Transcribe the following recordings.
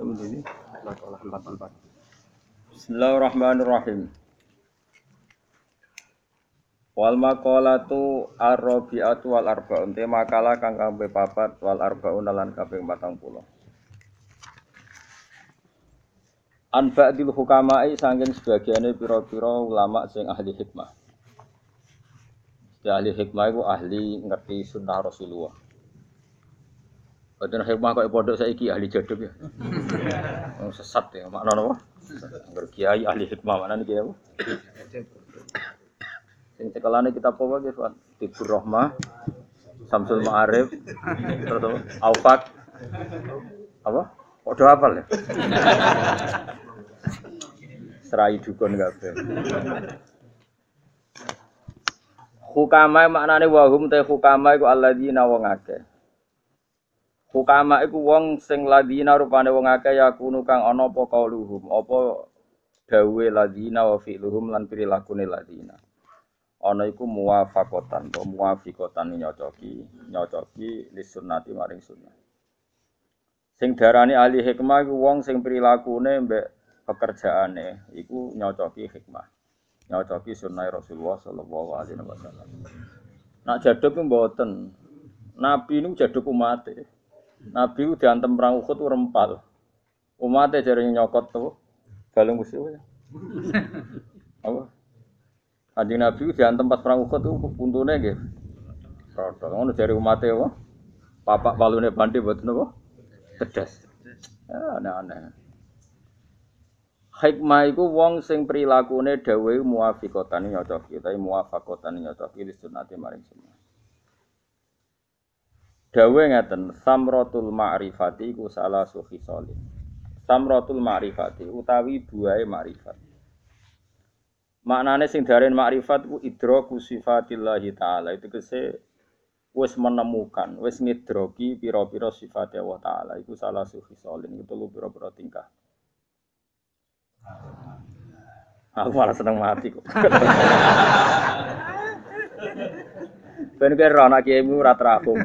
Kemudian ini, adalah Allah empat. Bismillahirrahmanirrahim. Wal maqalatu ar-rabi'atu wal arba'un. Te makalah kang kabeh papat wal arba'un lan kabeh 40. An ba'dil hukama'i saking sebagiane pira-pira ulama sing ahli hikmah. Ya ahli hikmah iku ahli ngerti sunnah Rasulullah. Boten hikmah kok pondok saiki ahli jaduk ya. Wong sesat ya, makna napa? Angger kiai ahli hikmah mana nih kiai apa? Sing cekelane kita apa wae, Pak? Tibur Rahmah, Samsul Ma'arif, terus apa? Aufak. Apa? Do hafal ya? Serai dukun kabeh. Hukama maknane wahum te hukama iku alladzina wong akeh. Hukama iku wong sing ladina rupane wong akeh yakunu kang ana apa kauluhum, apa dawe ladina wa fi'luhum lan prilakune ladina. Ana iku muwafaqatan, apa muwafiqatan nyocoki, nyocoki li sunnati maring sunnah. Sing darani ahli hikmah iku wong sing prilakune mbek pekerjaane iku nyocoki hikmah. Nyocoki sunnah Rasulullah sallallahu alaihi wasallam. Nak jaduk mboten. Nabi niku jaduk umat. Nabi ku diantem perang Uhud rempal. Umatnya jari nyokot tuh, balung musuh ya. Apa? Kanjeng Nabi ku diantem pas perang Uhud tuh puntune nggih. Rodol. Ngono jari umatnya apa? Papak balune bandi buat nopo? Tedas. Ya, aneh-aneh. Hikmah iku wong sing prilakune dawuh muwafiqatan nyocoki, tapi muwafaqatan nyocoki li sunnati maring sunnah. Dawe ngeten, samrotul ma'rifati ku salah suhi solim. Samrotul ma'rifati utawi buai ma'rifat. Maknane sing darin ma'rifat ku idroku sifatillahi ta'ala. Itu kese wis menemukan, wis ngidroki piro-piro sifat Allah ta'ala. Iku salah suhi solim. Itu lu piro-piro tingkah. Aku malah seneng mati kok. Ben kira ora kiaimu ora terahum.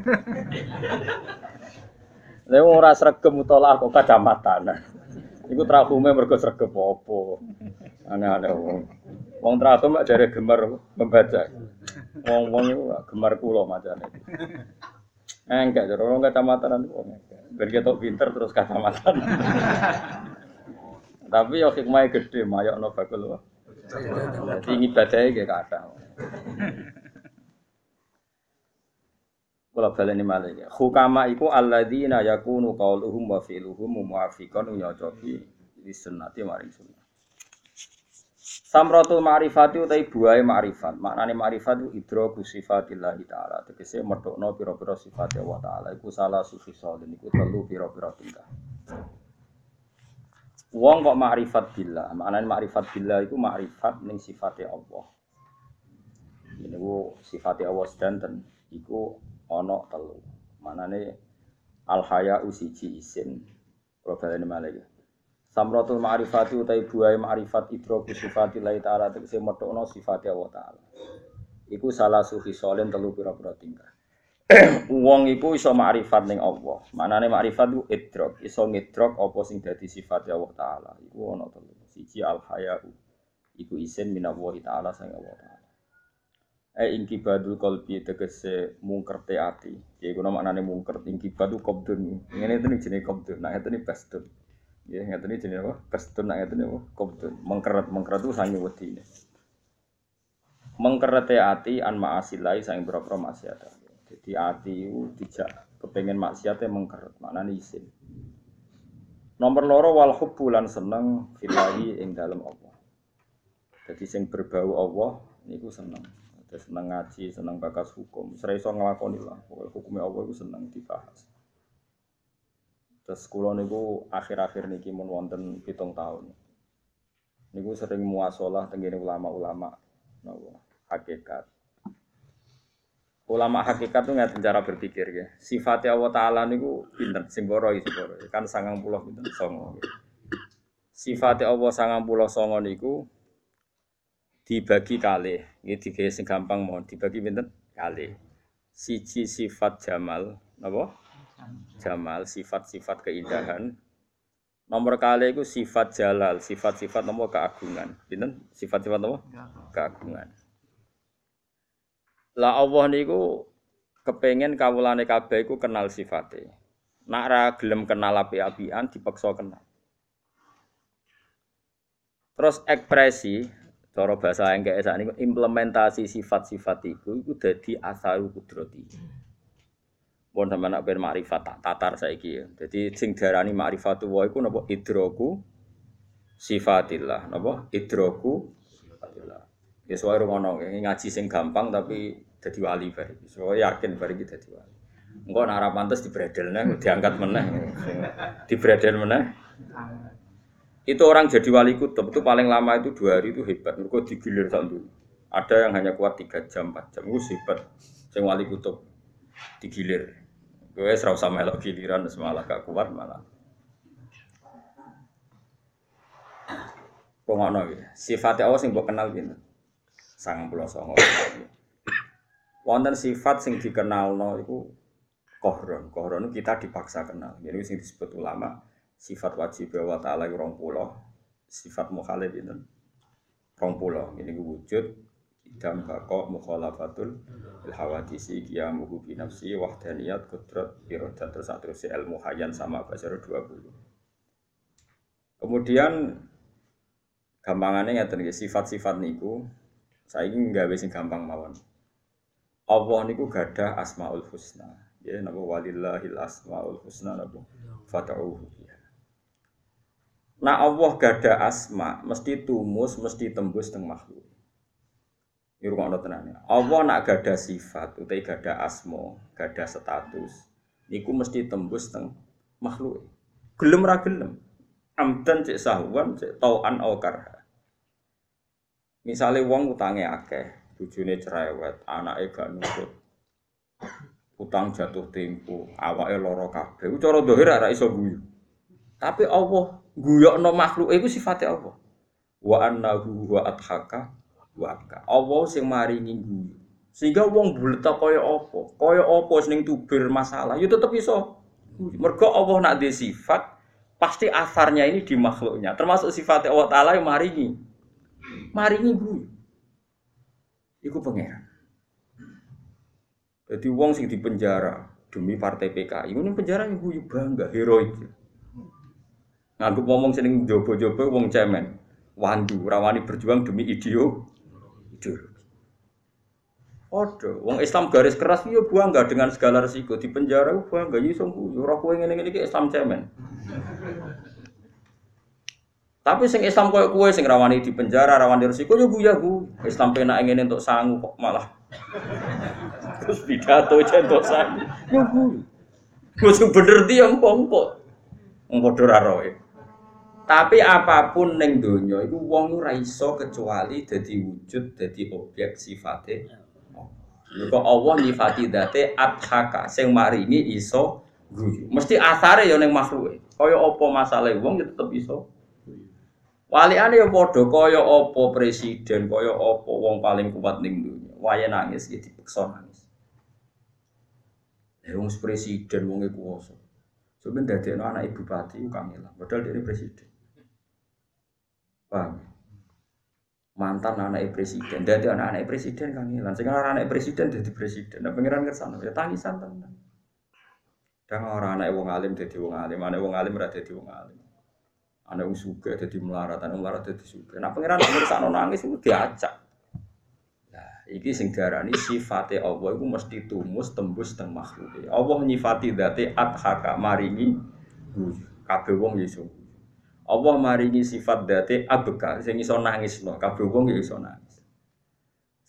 Lha ora sregep mutolak kok kacamatan. Iku terahume mergo sregep apa. Aneh-aneh wong. Wong terahum mak jare gemar membaca. Wong-wong iku gemar kula macane. Enggak, jare wong kacamatan wong. Ben ketok pinter terus kacamatan. Tapi yo hikmahnya gede, mayokno bakul. Jadi ngibadahe ge kathah. Kula baleni malih. Hukama iku alladzina yakunu qauluhum wa fi'luhum muwafiqan nyocoki di sunnati maring sunnah. Samratul ma'rifati utai buai ma'rifat. Maknane ma'rifat itu idroku sifatillah ta'ala. Tegese medokno pira-pira sifat Allah ta'ala. Iku salah sufi solin. Iku telu pira-pira tingkah. Wong kok ma'rifat billah. Maknane ma'rifat billah iku ma'rifat ning sifatnya Allah. Ini ku sifatnya Allah sedanten. Iku ana telu. Manane al haya usiji isin. Kalau baleni malih. Samratul ma'rifati utai buai ma'rifat idroku sifati lai ta'ala tegese metokno sifati Allah ta'ala. Iku salah sufi solen telu pira-pira tingkah. Wong iku iso ma'rifat ning Allah. Manane ma'rifat ku idrok, iso ngidrok apa sing dadi sifat Allah taala. Iku ana telu. Siji al haya iku isin minallahi taala sang Allah taala. Eh ingkibadul kolbi tegese mungkerte ati. Ya iku maknane mungker ingkibadu qabdun. Ngene itu jenenge qabdun. Nah itu bastun. Ya ngeten iki jenenge apa? Bastun nah ngeten apa? Qabdun. Mengkeret mengkeret itu sange wedi. Mengkerete ati an ma'asilai sange boro-boro maksiat. Jadi ati itu dijak kepengen maksiatnya mengkeret. Maknane isin. Nomor loro wal hubbu lan seneng filahi ing dalam Allah. Jadi sing berbau Allah niku seneng. Seneng ngaji, seneng bakas hukum. Serai so ngelakoni lah. Pokoknya hukumnya Allah itu seneng dibahas. Terus kulo niku akhir-akhir niki mun wonten pitung tahun. Niku sering muasalah tenggene ulama-ulama napa hakikat. Ulama hakikat tuh nggak cara berpikir ya. Sifatnya Allah Taala niku pinter, sing boro Kan sangang pulau pinter songo. Sifatnya Allah sangang pulau songo niku dibagi kali. Ini tiga gampang mohon dibagi pinter kali. Siji sifat jamal, napa? Jamal, sifat-sifat keindahan. Nomor kali itu sifat jalal, sifat-sifat nomor keagungan. Pinten? Sifat-sifat nomor keagungan. Lah Allah niku kepengen kawulane kabeh iku kenal sifate. Nak ra gelem kenal api-apian dipaksa kenal. Terus ekspresi cara bahasa yang kayak ini implementasi sifat-sifat itu itu jadi asal kudrati. Pun sama nak ben tak tatar saiki ya. Jadi sing darani makrifatu wa iku napa idroku sifatillah, napa idroku sifatillah. Ya suwe ngono, ngaji sing gampang tapi jadi wali bari. So yakin bari kita jadi wali. Engko nek ora pantes dibredelne diangkat meneh. Dibredel meneh. Itu orang jadi wali kutub itu paling lama itu dua hari itu hebat. Mereka digilir satu. Ada yang hanya kuat tiga jam, empat jam. Itu hebat. Sing wali kutub digilir. Gue serau sama elok giliran malah gak kuat malah. Pengono ya. Sifatnya Allah sing mbok kenal gitu. Sangang pulau songo. Wonten sifat sing dikenal itu kohron. Kohron kita dipaksa kenal. Jadi sing disebut ulama sifat wajib wa ta'ala rong pulau. Sifat mukhalif itu rong pulau. Ini wujud idam bako mukhalafatul il hawadisi qiyamuhu bi nafsi wahdaniyat kudrat iradat terus terus ilmu hayan sama basar 20 kemudian gampangannya ngeten sifat-sifat niku saya ingin nggak sing gampang mawon. Allah niku gada asmaul husna. Ya napa? Walillahil asmaul husna napa? Fata'uhu Nah Allah gada asma mesti tumus mesti tembus teng makhluk ini rumah Allah tenangnya. Allah nak gada sifat, utai gada asmo, gada status. Niku mesti tembus teng makhluk. Gelem ra gelem. Amdan cek sahuan, cek tauan au. Misalnya wong utangnya akeh, bujune cerewet, anaknya gak nurut. Utang jatuh tempo, awake loro kabeh. Cara dohir ora iso guyu. Tapi Allah guyokno makhluk iku sifatnya Allah. Wa annahu wa adhaka waka. Allah sing maringi guyu. Sehingga wong buleta kaya apa? Kaya apa sing tubir masalah, ya tetep iso. Mergo Allah nak di sifat, pasti asarnya ini di makhluknya. Termasuk sifatnya Allah Ta'ala yang maringi. Maringi guyu. Iku pangeran. Jadi wong sing di penjara demi partai PKI, ini penjara yang guyu bangga, heroik. Nganggep ngomong sing jobo-jobo wong cemen. Wandu, rawani berjuang demi ideo ideologi. Wong Islam garis keras yo bangga dengan segala resiko di penjara bangga yo sungguh yo ora kowe ngene iki Islam cemen. Tapi sing Islam koyo kowe sing rawani di penjara, rawani resiko yo guya bu. Islam penak ngene untuk sangu kok malah. Terus pidato centok sangu. Yo bu. Wis bener dia empong kok. Wong padha ra. Tapi apa pun neng donya itu wong ora iso kecuali dadi wujud, dadi objek sifate. Kok Allah nyifati date adhaka sing maringi iso guyu. Mesti asare ya ning makhluke. Kaya apa masalah wong ya tetep iso. Waliane ya padha kaya apa presiden, kaya apa wong paling kuat ning donya. Waya nangis ya dipeksa nangis. Ya wong presiden wong kuwasa. Sebenarnya dadekno anak ibu bupati kangelan, padahal dia presiden. Paham? Mantan anak presiden, dari anak-anak presiden kan hilang. Sekarang anak presiden jadi presiden. Nah pengiran ke sana, ya tangisan tenan. Dan orang anak wong alim jadi wong alim, anak wong alim berada jadi wong alim. Anak wong suka jadi melarat, anak melarat jadi suka. Nah pengiran ngerasa nangis itu diacak. Iki sing diarani sifate Allah itu mesti tumus tembus teng makhluk. Allah nyifati date adhaka maringi kabeh wong Yesus. Allah maringi sifat date abeka sing iso nangis no kabeh wong ya iso nangis.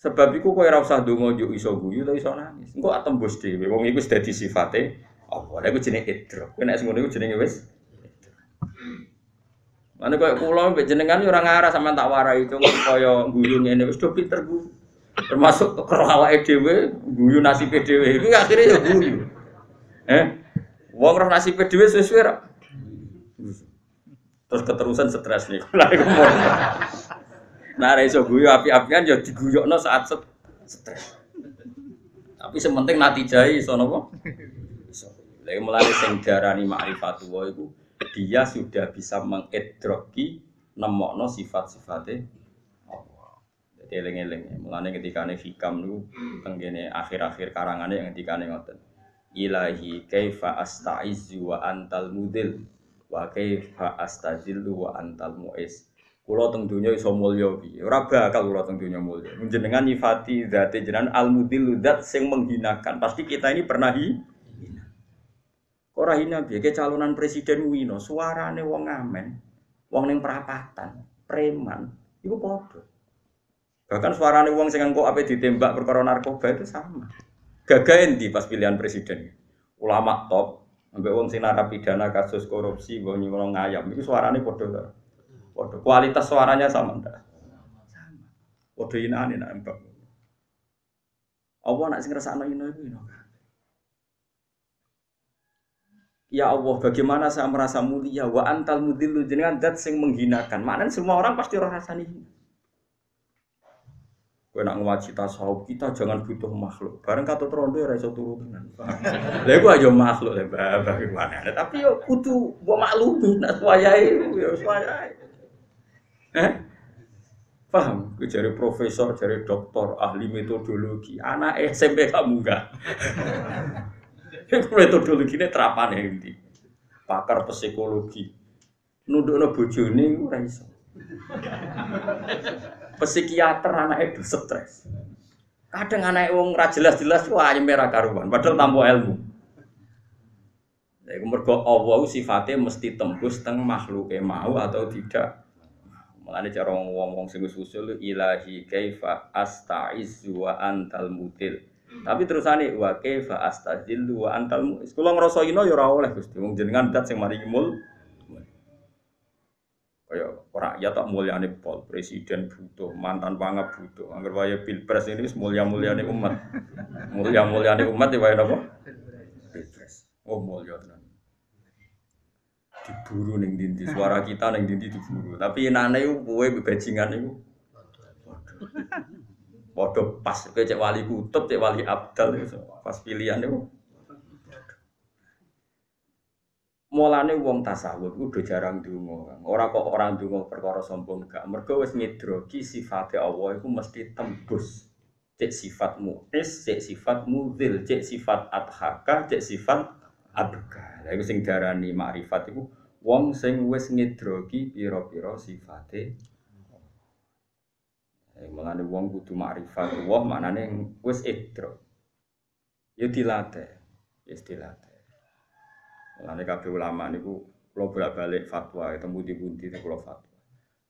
Sebab iku kowe ora usah donga yo iso guyu ta iso nangis. Engko atembus dhewe wong iku wis dadi sifate Allah. Lha iku jenenge idrok. Kowe nek sing ngono iku jenenge wis Mana kaya pulau mbek jenengan ora ngarah sampean tak warai cung kaya guyu ngene wis do pinter Bu. Termasuk karo awake dhewe guyu nasibe dhewe. Iki akhire yo guyu. Eh? Wong roh nasibe dhewe suwe-suwe. Terus keterusan stres nih. Lah iku mau. Nah, iso guyu api-apian ya diguyokno saat stres. Tapi sementing natijai iso napa? Iso. Lha mulane sing diarani ma'rifatullah iku dia sudah bisa mengedroki nemokno sifat-sifatnya Allah. Jadi eling-eling. Mulane ketika ane hikam niku tenggene akhir-akhir karangane yang ketika ane ngoten. Ilahi kaifa astaizu wa antal mudil wa kaifa astazillu wa antal muiz. Kula teng donya iso mulya piye? Ora bakal kula teng donya mulya. Jenengan nyifati zate jenengan al mudil zat sing menghinakan. Pasti kita ini pernah hi Ora hina piye calonan presiden Wino, suarane wong ngamen, wong ning perapatan, preman, iku padha. Bahkan suarane wong sing engko ape ditembak perkara narkoba itu sama. Gagah endi pas pilihan presiden? Ulama top, ambek wong sing narapidana kasus korupsi, wong nyolong ngayam, itu suarane padha. Padha. Kualitas suaranya sama ndak? Sama. Padha inane nak mbak. Apa nak sing ngrasakno ino iku ino? Ya Allah, bagaimana saya merasa mulia wa antal mudillu jenengan dat sing menghinakan. Maknanya semua orang pasti roh rasani. Kowe nak ngaji tasawuf kita jangan butuh makhluk. Bareng kata trondo ora iso turu tenan. Lha iku aja makhluk lha bagaimana. Tapi yo kudu mbok maklumi nak wayahe yo wayahe. Eh? Paham? Gue jadi profesor, jadi dokter, ahli metodologi. Anak SMP kamu enggak? Metodologi ini terapan ya ini. Pakar psikologi. Nundukno bojone ora iso. Psikiater anak itu stres. Kadang anak wong ra jelas-jelas wah merah karuan padahal tanpa ilmu. Jadi mergo Allah sifatnya mesti tembus teng makhluk mau atau tidak. Mulane cara wong-wong sing usul ilahi kaifa astaizu wa antal mutil. Tapi terusane wa kaifa astazillu wa antal mu'is. Kula ngrasa ino ya ora oleh Gusti. Wong jenengan dat sing maringi mul. Kaya ora ya tak mulyane pol, presiden butuh, mantan pangap butuh. Angger wae pilpres ini mulia-muliane umat. Mulia-muliane umat ya wae napa? Pilpres. Oh mulya tenan. Diburu ning dindi, suara kita ning dindi diburu. Tapi nane ku kowe bebajingan iku. Waduh pas kowe cek wali kutub, cek wali abdal pas pilihan itu. Mulane wong tasawuf udah jarang donga. Ora kok orang donga perkara sombong gak. Mergo wis ngidroki sifate Allah iku mesti tembus. Cek sifat mu'is, cek sifat mudhil, cek sifat adhaka, cek sifat abka. Lah iku sing darani makrifat iku wong sing wis ngidroki pira-pira sifate Eh, Mengenai wong kudu makrifat Allah maknane wis idro. Ya dilatih, wis dilatih. Mengenai kabeh ulama niku kula bolak-balik fatwa ketemu di bunti kula fatwa.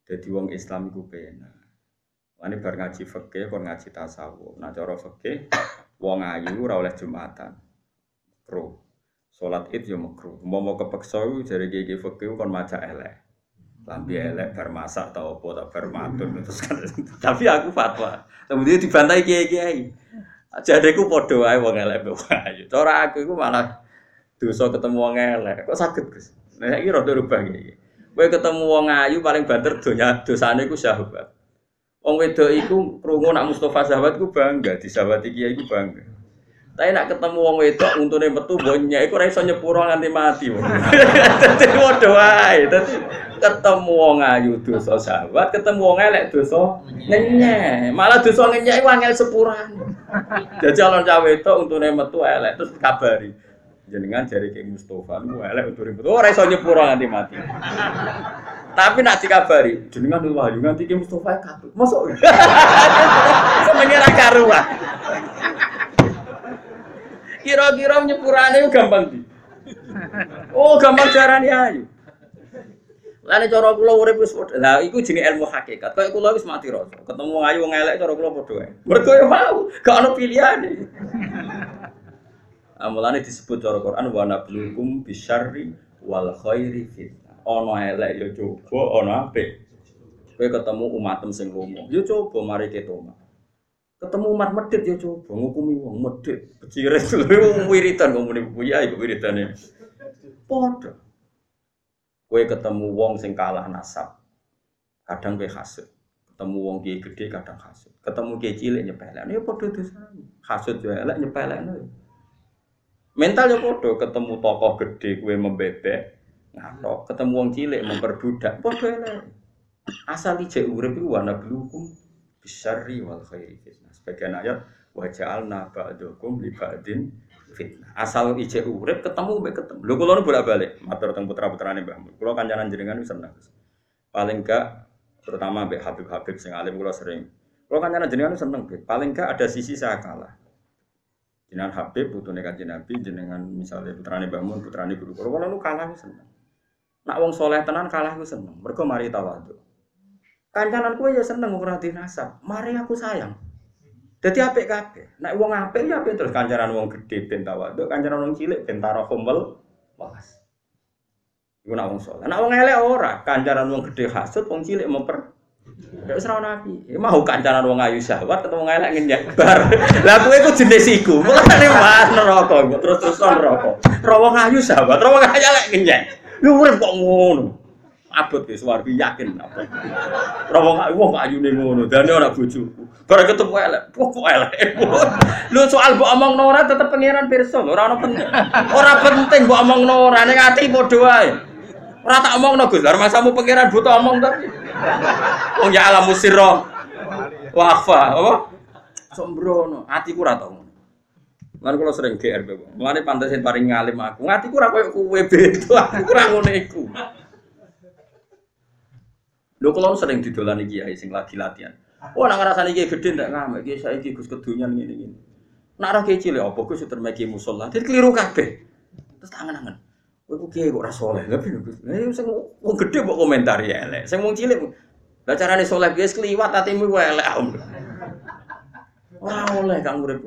Jadi wong Islam iku penak. Ini bar ngaji fikih kon ngaji tasawuf. Nah cara fikih wong ayu ora oleh Jumatan. Kro. Salat Id yo makruh. Mau mau kepeksa jare gege fikih kon maca elek. Lambi elek bar masak tau apa tak bar matun terus kan. Tapi aku fatwa. Kemudian dibantai kiai-kiai. Jadeku padha wae wong elek ayu. Cara aku iku malah dosa ketemu wong elek. Kok saged, Gus? Nah saiki rada rubah iki. Kowe ketemu wong ayu paling banter donya dosane iku sahabat. Wong wedok iku krungu nak Mustofa sahabat ku bangga, di sahabat kiai iku bangga. Tapi nak ketemu wong wedok untune metu bonya iku ora iso nyepuro nganti mati. Dadi padha wae. Dadi ketemu wong ayu dosa sahabat, ketemu wong elek dosa ngenyek. Malah dosa ngenyek iku angel sepuran. Jadi alon cah wedok untune metu elek terus kabari. Jenengan jari ke Mustofa lu elek untune metu ora iso nyepuro nganti mati. Tapi nak dikabari, jenengan lu wahyu nganti ke Mustofa katut. Mosok. Senenge ra karuan. Kira-kira nyepurane gampang di. Oh, gampang carane ayu. Lane cara kula urip wis padha. Lah iku jenenge ilmu hakikat. Kayak kula wis mati rasa. Ketemu ayu wong elek cara kula padha. Mergo yo mau, gak ono pilihane. Amulane disebut cara Quran wa nablukum bisyarri wal khairi fitnah. Ono elek ya coba, ono apik. Kowe ketemu umatem sing lomo, ya coba mari ketoma. Ketemu umat medit ya coba ngukumi wong medit. Becire wong wiritan kok muni buya iku wiritane. Padha. Kowe ketemu wong sing kalah nasab. Kadang kowe hasud. Ketemu wong kiai gede kadang hasud. Ketemu kiai cilik nyepelekno ya padha dosane. Hasud yo elek nyepelekno. Mental ya padha ketemu tokoh gede kowe membebek ngatok, ketemu wong cilik memperbudak padha elek. Asal ijek urip iku wana blukum bisyarri wal khairi fitnah. Sebagian ayat wa ja'alna ba'dakum li ba'din fitnah. Asal ijek urip ketemu mbek ketemu. Lho kula bolak-balik matur teng putra-putrane Mbah Mun. Kula kancanan jenengan seneng. Paling gak terutama mbek Habib-habib sing alim kula sering. Kula kancanan jenengan seneng, paling gak ada sisi saya kalah. Jenengan Habib putune Kanjeng Nabi, jenengan misalnya putrane Mbah Mun, putrane guru. Kula nu kalah seneng. Nak wong soleh tenan kalah ku seneng. Mergo mari tawadhu. Kancanan kue ya seneng ora nasab. Mari aku sayang. Jadi apik kabeh. Nek wong apik ya apik terus kancanan wong gedhe ben tawadhu, kancanan wong cilik ben tarahum wal walas. Iku nak wong saleh. Nak wong elek ora, kancanan wong gedhe hasud, wong cilik memper Ya wis ora nabi. Mau kancanan wong ayu syahwat atau wong elek ngenyek bar. Lah kowe iku jenis iku. Mulane mas neraka terus-terus neraka. Ro wong ayu syahwat, ro wong elek ngenyek. Lu urip kok ngono abot ya suwargi yakin apa. Ora wong wong ayune ngono, dane ora bojoku. Bareng ketemu elek, kok elek. Lu soal mbok omongno ora tetep pangeran pirsa, ora ono penting. Ora penting mbok omongno ora ning ati padha wae. Ora tak omongno Gus, lha masamu pangeran butuh omong tapi. Wong ya alam musirra. Wafa, apa? Sombrono, atiku ora tau ngono. Lan kula sering GR bebo. Mulane pantesin paring ngalim aku. Ngatiku ora koyo kowe beda, aku ora ngono iku. Lho kalau sering didolani kiai sing lagi latihan. Oh nak ngrasani kiai gede ndak ngamek kiai saiki Gus kedunyan ngene-ngene. Nak ora kiai cilik apa Gus termeki musala. Dadi keliru kabeh. Terus tangan-tangan. Kowe ku kok ora saleh. Lah piye Gus? Lah sing wong gede kok komentari elek. Sing wong cilik lah carane saleh guys kliwat atimu elek. Ora oleh kang urip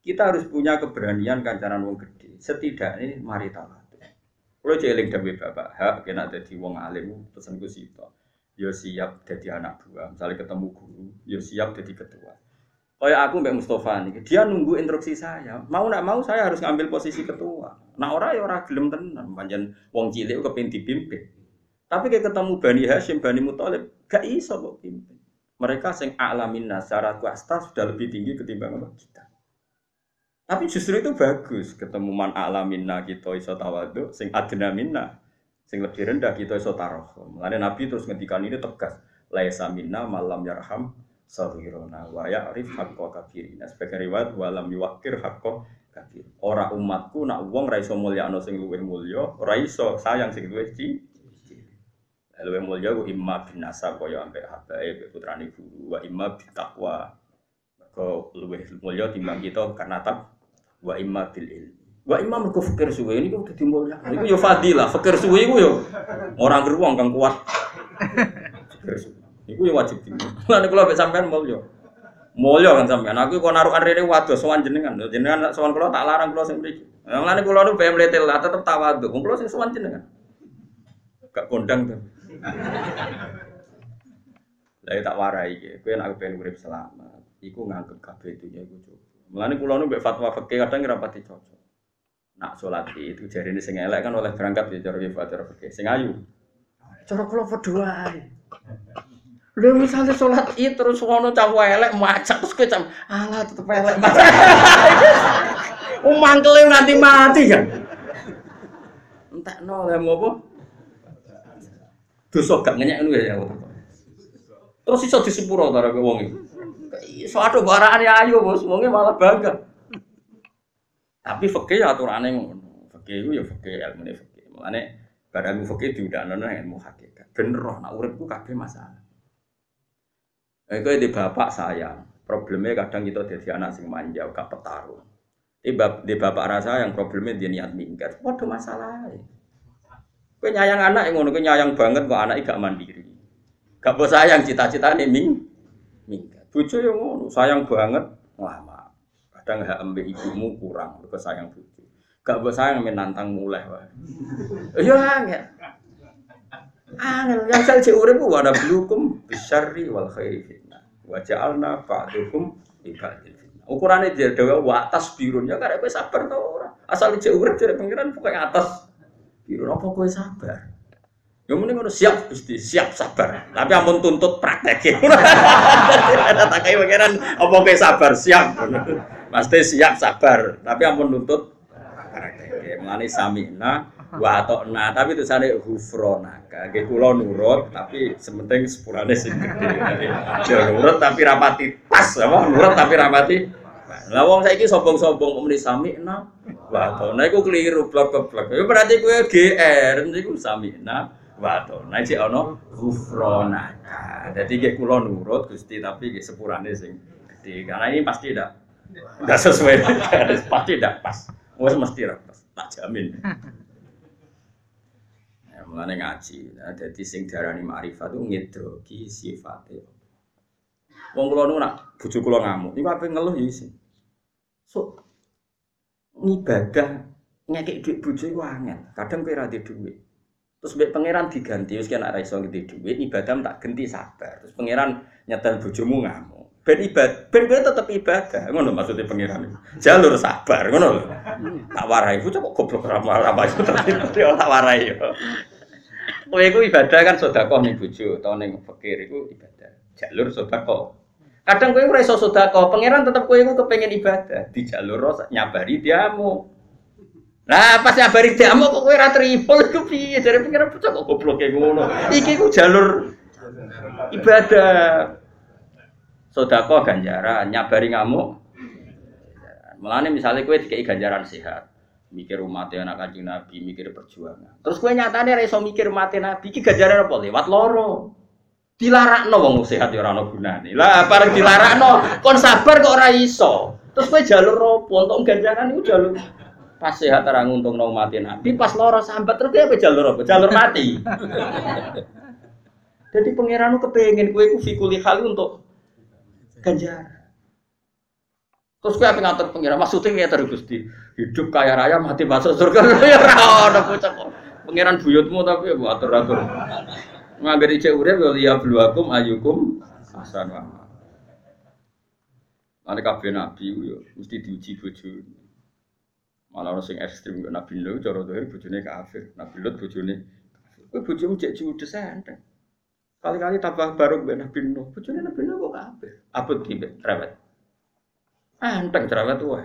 Kita harus punya keberanian kancaran wong gede. Setidaknya mari tawadhu. Kulo jeling dawuh Bapak, hak kena dadi wong alim pesenku sitok yo ya siap jadi anak buah. Misalnya ketemu guru, yo ya siap jadi ketua. Kayak aku Mbak Mustafa nih, dia nunggu instruksi saya. Mau nak mau saya harus ngambil posisi ketua. Nah orang ya orang gelem tenan, panjang wong cilik kepin dipimpin. Tapi kayak ketemu Bani Hashim, Bani Muthalib, gak iso kok pimpin. Mereka sing alamin secara kuasta sudah lebih tinggi ketimbang kita. Tapi justru itu bagus ketemu man alaminna kita iso tawaduk, sing adna minna Sing lebih rendah kita iso tarohum. Mulane Nabi terus ngendikan ini tegas. Laisa minna malam yarham sahirona wa ya'rif haqqa kabirina. Sebagai riwayat walam yuwakir haqqa kabir. Ora umatku nak wong ra iso mulyakno sing luwih mulya, ora iso sayang sing luwih ci. Luwih mulya ku imma bin nasab kaya ambek habae putrane guru wa imma taqwa. Kau luwih mulya timbang kita karena tak wa imma bil. Wa imam mergo fikir suwe ini kok dadi mulya. Iku yo fadilah, fikir suwe iku yo orang geruang kang kuat. Fikir suwe. Iku yo wajib tinggi. Lan kula mek sampean mulya. Mulya kan sampean. Aku kok narukan rene waduh sowan jenengan. Jenengan sowan kula tak larang kula sing mriki. Lan kula nu PM letel lah tetep tawadhu. Wong kula sing sowan jenengan. Gak kondang tuh. Lah tak warai iki. Kowe nek pengen urip selamat, iku nganggep kabeh dunya iku cukup. Mulane kula nu mbek fatwa fikih kadang ora pati cocok nak sholat itu ini sing elek kan oleh berangkat ya cara kifa cara fikih sing ayu cara berdua Lu misalnya sholat itu terus ngono cawu elek macet terus kecam alah tetep elek mangkel nanti mati kan entah nol ya mau apa dosa gak ngenyek ya terus iso disepuro ta wong iki iso ado baraan ya ayu bos wonge malah bangga tapi fakih ya aturannya ngono. Fakih itu ya fakih ilmu ini fakih. Makanya barang fakih diudahkan ilmu hakikat. Bener roh, nak uripku kabeh masalah. Itu di bapak saya. Problemnya kadang kita jadi anak sing manja, gak petarung. Di, di bapak rasa yang problemnya dia niat minggat. Waduh masalah. Kau nyayang anak yang ngono, kau nyayang banget kok anak gak mandiri. Gak bos sayang cita-cita nih ming minggat. Bucu yang ngono, sayang banget. Wah, kadang hak ambek ibumu kurang mergo sayang bojo gak mbok sayang menantang mulai wae ya angel Angel yang saya urip wa ana blukum bisyarri wal khairi fitnah. Wa ja'alna ba'dukum li ba'dil fitnah. Ukurane dia dewe wa atas birun ya kowe sabar to ora. Asal cek urip jare pengiran pokoke atas birun apa kowe sabar. Ya mending ngono siap Gusti, siap sabar. Tapi ampun tuntut praktek. Ada tak kayak pangeran apa kowe sabar, siap. Pasti siap sabar, tapi ampun tuntut praktek. Mulane samina wa atokna tapi itu sana hufronaka nggih kula nurut tapi sementing sepurane sing gede. Ya nurut tapi rapati pas apa? Nurut tapi rapati lah wong saiki sombong-sombong muni samina wa atokna iku keliru blok-blok. Ya berarti kowe GR niku samina wa atokna iki ana hufronaka dadi nggih kula nurut Gusti tapi nggih sepurane sing gede. Karena ini pasti tidak enggak sesuai pasti tidak pas. Wes mesti pas tak jamin mulane ngaji. Nah, dadi sing diarani makrifat itu ngedroki sifate. Wong kula nu nak bojo kula ngamuk, niku ape ngeluh ya isin. So ngibadah ngekek duit bojo iku angel. Kadang kowe ra duit. Terus mbek pangeran diganti, wis kena ra iso ngeti duit, ibadah tak ganti sabar. Terus pangeran nyetel bojomu ngamuk. Ben ibadah, ben kowe tetep ibadah. Ngono maksudnya pangeran. Jalur sabar, ngono lho. Tak warai, bocah kok goblok ra marah tak warai yo. Kowe iku ibadah kan sedekah ning bojo utawa ning fakir iku ibadah. Jalur sedekah. Kadang kowe ora iso sedekah, pangeran tetep kowe iku kepengin ibadah, di jalur nyabari diamu. Nah, pas nyabari diamu kok kowe ora tripol iku piye? Jare pangeran bocah kok goblok ngono. Iki ku jalur ibadah. Sedekah ganjaran, nyabari ngamuk. Mulane misalnya kowe dikei ganjaran sehat, mikir umat anak kanjeng Nabi, mikir perjuangan. Terus gue nyatanya reso mikir umat Nabi, iki ganjaran apa lewat loro. Dilarakno wong sehat ya ora ono gunane. Lah bareng dilarakno kon sabar kok ora iso. Terus gue jalur apa untuk ganjaran itu jalur pas sehat ora nguntungno umat Nabi, pas loro sambat terus apa jalur apa? Jalur mati. Jadi pangeran kepengen kue ku fikuli hal untuk ganjaran. Terus gue apa ngatur pengira? Maksudnya ya terus gusti hidup kaya raya mati masuk surga. Ya ada bocah kok. Pengiran buyutmu tapi ya atur atur. Ngagari cek urip ya liya ayukum asan wa. Kabeh nabi yo mesti diuji bojo. Malah orang sing ekstrim ke Nabi Nuh cara dohir bojone kafir. Nabi Lut bojone kafir. Kowe bojomu cek judes enteng. Kali-kali tambah baru mbek Nabi Nuh. Bojone Nabi Nuh kok kafir. Apa tiba rewet. Enteng jerawat tuh.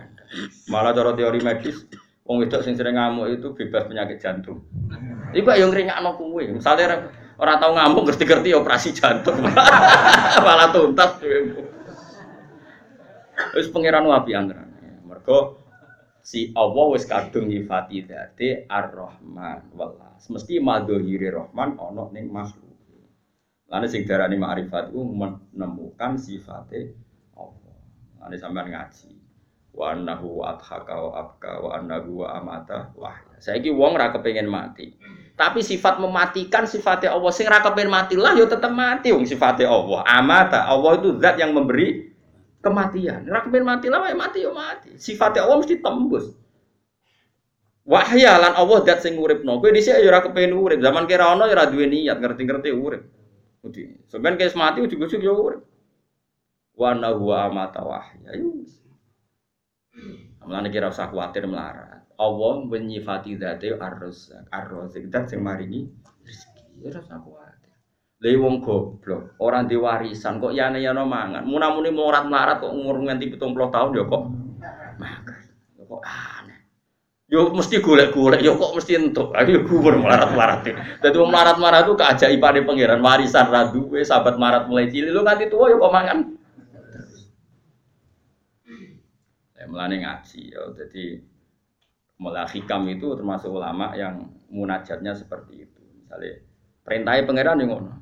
Malah cara teori medis, wong wedok sing sering ngamuk itu bebas penyakit jantung. Iku yang ngringakno kuwe. Misale ora tau ngamuk ngerti-ngerti operasi jantung. Malah tuntas Wis pangeran wapi antran. Mergo si Allah wis kadung nyifati dadi Ar-Rahman wallah. Mesti madhiri Rahman ana ning makhluk. Lalu sing darani ma'rifat ku menemukan sifatnya Ane sampean ngaji. Wa annahu adhaka wa abka wa annahu wa amata wah. Saiki wong ra kepengin mati. Tapi sifat mematikan sifatnya Allah sing ra kepengin mati lah yo tetep mati wong sifatnya Allah. Amata Allah itu zat yang memberi kematian. Ra kepengin mati lah ya mati yo mati. Sifatnya Allah mesti tembus. Wahya lan Allah dat sing uripno. Kowe dhisik yo ora kepengin urip. Zaman kira ana yo ora duwe niat ngerti-ngerti urip. Sampeyan kes mati ujug-ujug yo urip wa huwa amata wahya Mulane kira usah kuwatir melarat. Allah menyifati dzate ar-razzaq, ar-razzaq dan sing maringi rezeki. Ora usah kuwatir. Lha wong goblok, ora di warisan kok yane-yane mangan. Munamuni melarat melarat kok umur nganti 70 tahun ya kok makan. Kok aneh. Yo mesti golek-golek, yo kok mesti entuk. Ayo kubur melarat-melarat. Dadi wong melarat-melarat itu keajaibane pangeran warisan ra duwe, sahabat marat mulai cilik lu nganti tua yo kok mangan. Melane ngaji ya. Jadi mulai hikam itu termasuk ulama yang munajatnya seperti itu. Misalnya perintahnya pangeran yang ngono.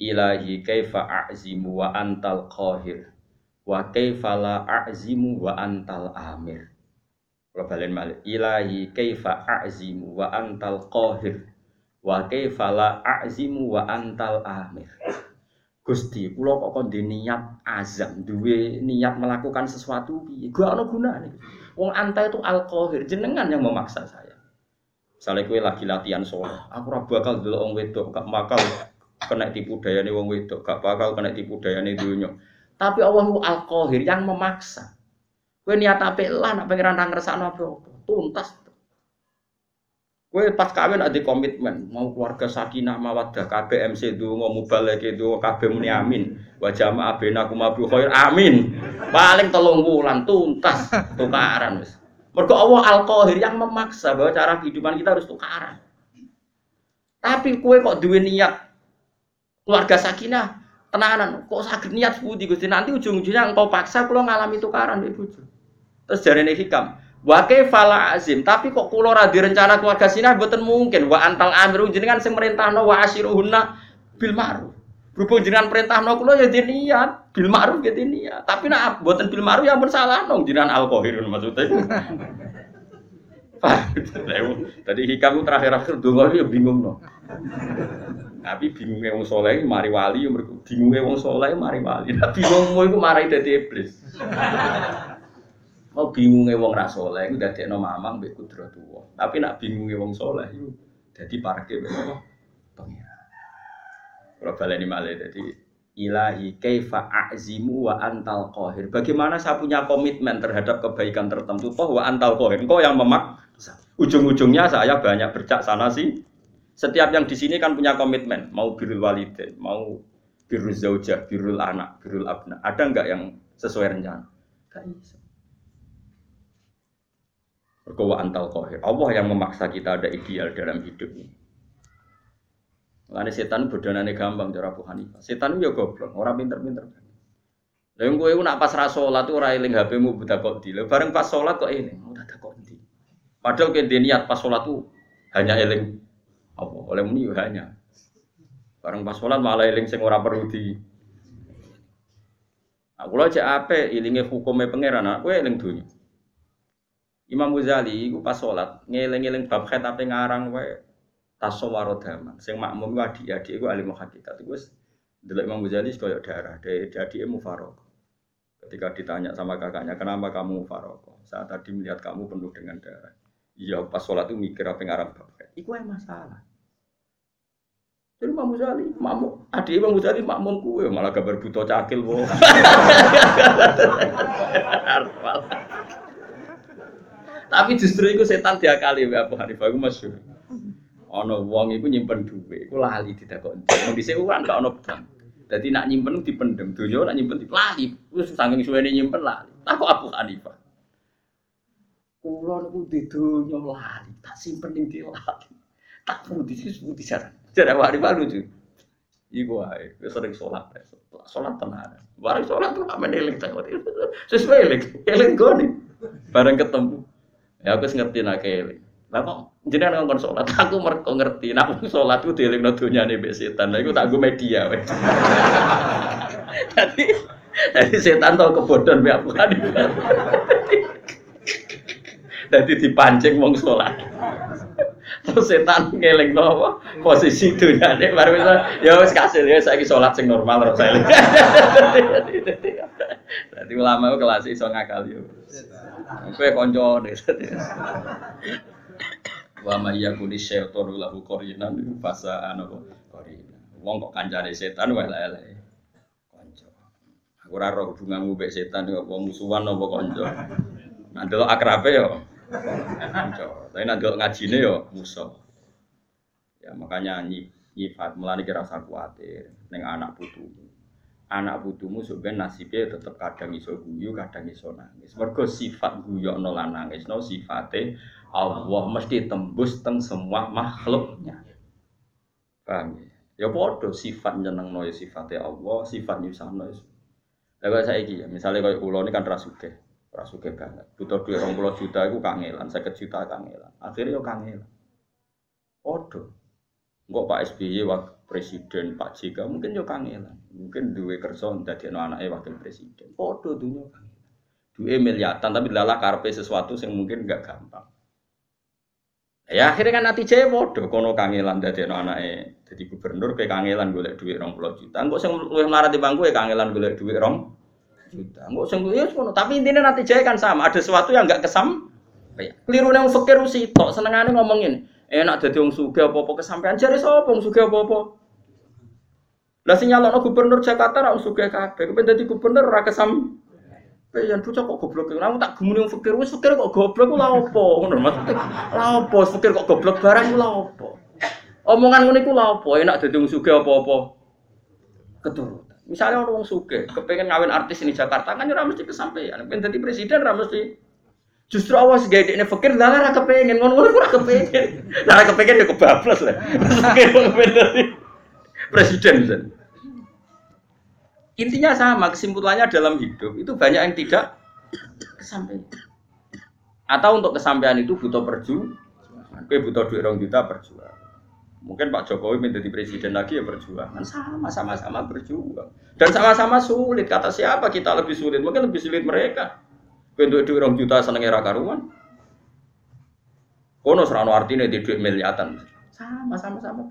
Ilahi kaifa a'zimu wa antal qahir wa kaifa la a'zimu wa antal amir. Kalau balen malik ilahi kaifa a'zimu wa antal qahir wa kaifa la a'zimu wa antal amir. Gusti, kula kok kon niat azam, duwe niat melakukan sesuatu piye? Gak ana gunane. Wong anta itu alkohir, jenengan yang memaksa saya. Misalnya kue lagi latihan sholat, aku ora bakal dulu wong wedok, gak bakal kena tipu daya nih wong wedok, gak bakal kena tipu daya nih dunia. Tapi Allah itu al yang memaksa. Kue niat apa lah, nak pengiran ra ngersakno apa tuntas. Kue pas kawin ada komitmen, mau keluarga sakinah mawadah, KBMC itu mau mubalek itu KB muni amin, wajah ma abena kumabu khair amin. Paling telung bulan tuntas tukaran wis. Mergo Allah Al-Qahir yang memaksa bahwa cara kehidupan kita harus tukaran. Tapi kue kok duwe niat keluarga sakinah, tenanan, kok sakit niat budi Gusti nanti ujung-ujungnya engkau paksa kalau ngalami tukaran ibu. Terus nih hikam, wa fala azim, tapi kok kula ra rencana keluarga sinah mboten mungkin. Wa antal amiru jenengan sing merintahno wa asyiruhunna bil ma'ruf. Berhubung jenengan perintahno kula ya niat bil ma'ruf ya niat. Tapi nak mboten bil ma'ruf ya pun salah nong jenengan alkohirun maksudnya. Tadi hikam terakhir-akhir donga ya bingung no. Tapi bingungnya wong soleh mari wali, bingungnya wong soleh mari wali. Nah bingungmu itu marai dari iblis. Mau bingungnya wong ra soleh iku dadekno mamang mbek tua. Tapi nak bingungnya wong soleh iku dadi parke mbek apa? Pengira. Kalau baleni malih ilahi kaifa a'zimu wa antal qahir. Bagaimana saya punya komitmen terhadap kebaikan tertentu toh wa antal qahir. Engkau yang memaksa. Ujung-ujungnya saya banyak bercak sana sih. Setiap yang di sini kan punya komitmen, mau birrul walidain, mau birrul zaujah, birrul anak, birrul abna. Ada enggak yang sesuai rencana? Berkowa antal kohir. Allah yang memaksa kita ada ideal dalam hidup ini. Lalu setan bodonane gampang cara Abu Hanifah. Setan itu ya goblok, orang pinter-pinter. Lalu gue itu nak pas rasolat tuh ora eling HP-mu buta kok di. Bareng pas sholat kok ini, udah tak kok di. Padahal kayak niat pas sholat tuh hanya eling apa oleh muni ya hanya. Bareng pas sholat malah eling sing ora perlu di. Aku lo aja apa ilinge hukumnya pangeran, aku eling dunia. Imam Ghazali iku pas sholat ngeling-eling bab tapi ngarang wae tasawwaro daman. Sing makmum ku adik-adik iku alim hakikat. Iku wis delok Imam Ghazali koyo darah, adike mufarok. Ketika ditanya sama kakaknya, kenapa kamu mufarok? Saat tadi melihat kamu penuh dengan darah. Iya, pas sholat itu mikir apa ngarang bab Iku yang masalah. Jadi Imam Ghazali, makmum, adik Imam Ghazali makmum kue malah gambar buto cakil boh. Tapi justru itu setan diakali ya Abu Hanifah itu masyhur. Ono wong iku nyimpen duit, iku lali ditakoni. Wong dhisik kan gak ono bank. Dadi nak nyimpen dipendem, donya nak nyimpen lali. Wis saking suwene nyimpen lali. Aku Abu Hanifah. Kulo niku di donya lali, tak simpen ning lali. Tak putih sih putih jaran. Jadi Abu Hanifah lucu. Iku wae, wis sering salat. Salat tenan. Bareng salat tuh amen eling tak. Sesuai eling, eling goni. Bareng ketemu. Ya aku ngerti nak keling. Lah kok jenengan ngomong sholat, aku mereka ngerti. Nak sholat itu dieling no dunia nih setan. Lah aku tak gue media. Jadi jadi setan tau kebodohan be aku kan. Jadi dipancing wong sholat. Terus setan ngeling no posisi dunia nih baru bisa ya wes kasih ya saya sholat sing normal terus saya. Jadi ulama kelas iso ngakal yo. Kowe kanca Wa ma yakuni syaitan lahu qarinan fasa anu qarina. Wong kok kancane setan wae lele. Kanca. Aku ora roh hubunganmu mbek setan kok musuhan apa kanca. Nah delok akrabe yo kanca. Tapi nek delok ngajine yo musuh. Ya makanya nyifat melani kira rasa kuatir ning anak putu anak putumu sebenarnya nasibnya tetap kadang iso guyu, kadang iso nangis. Mergo sifat guyu no lan nangis no sifatnya Allah mesti tembus teng semua makhluknya. Paham ya? Ya bodoh sifat nyeneng no ya sifatnya Allah, sifat nyusahno ya. Lah saya iki ya, misalnya kayak ulo ini kan rasuke, rasuke banget. Butuh duit 20 juta itu kangelan, 50 juta kangelan. Akhirnya yo kangelan. Bodoh. Enggak Pak SBY waktu presiden Pak JK mungkin yo kangelan. Mungkin duwe kerja dadi anaknya wakil presiden. Podo dunia kangelan. Duwe miliatan tapi lala karpe sesuatu yang mungkin enggak gampang. Ya akhirnya kan nanti saya podo kono kangelan dadi anaknya jadi gubernur kayak kangelan golek duit rong puluh juta. Enggak sing luwih melarat di bangku ya kangelan golek duit rong juta. Enggak sing ya ngono. Tapi intinya nanti saya kan sama. Ada sesuatu yang enggak kesam. Keliru yang fakir sih tok senengane ngomongin. Enak dadi wong sugih apa-apa kesampean jare sapa wong apa-apa? Lah sing nyalokno gubernur Jakarta ra wong sugih kabeh. Kepen dadi gubernur ora kesam Pengen bocah kok goblok. Lah tak wong fikir wis fikir kok goblok ku lha opo? Ngono maksudnya. Lha opo fikir kok goblok barang ku lha opo? Omongan ngene ku lha opo? Enak dadi wong sugih apa-apa. Misalnya orang wong sugih kepengen ngawin artis ini Jakarta kan ora mesti kesampaian. Pengen dadi presiden ora mesti Justru awas gaya ini fakir, lah ora kepengen ngono-ngono kepengen. Lah kepengen ya kebablas lah. Fakir kepengen presiden. Intinya sama, kesimpulannya dalam hidup itu banyak yang tidak kesampaian. Atau untuk kesampaian itu butuh perjuangan. Gue butuh duit orang juta berjuang. Mungkin Pak Jokowi menjadi presiden lagi ya berjuang. Sama, sama-sama berjuang. Dan sama-sama sulit. Kata siapa kita lebih sulit? Mungkin lebih sulit mereka. Untuk duit orang juta seneng era karuan. Kono serano artinya di duit miliatan. Sama, sama-sama.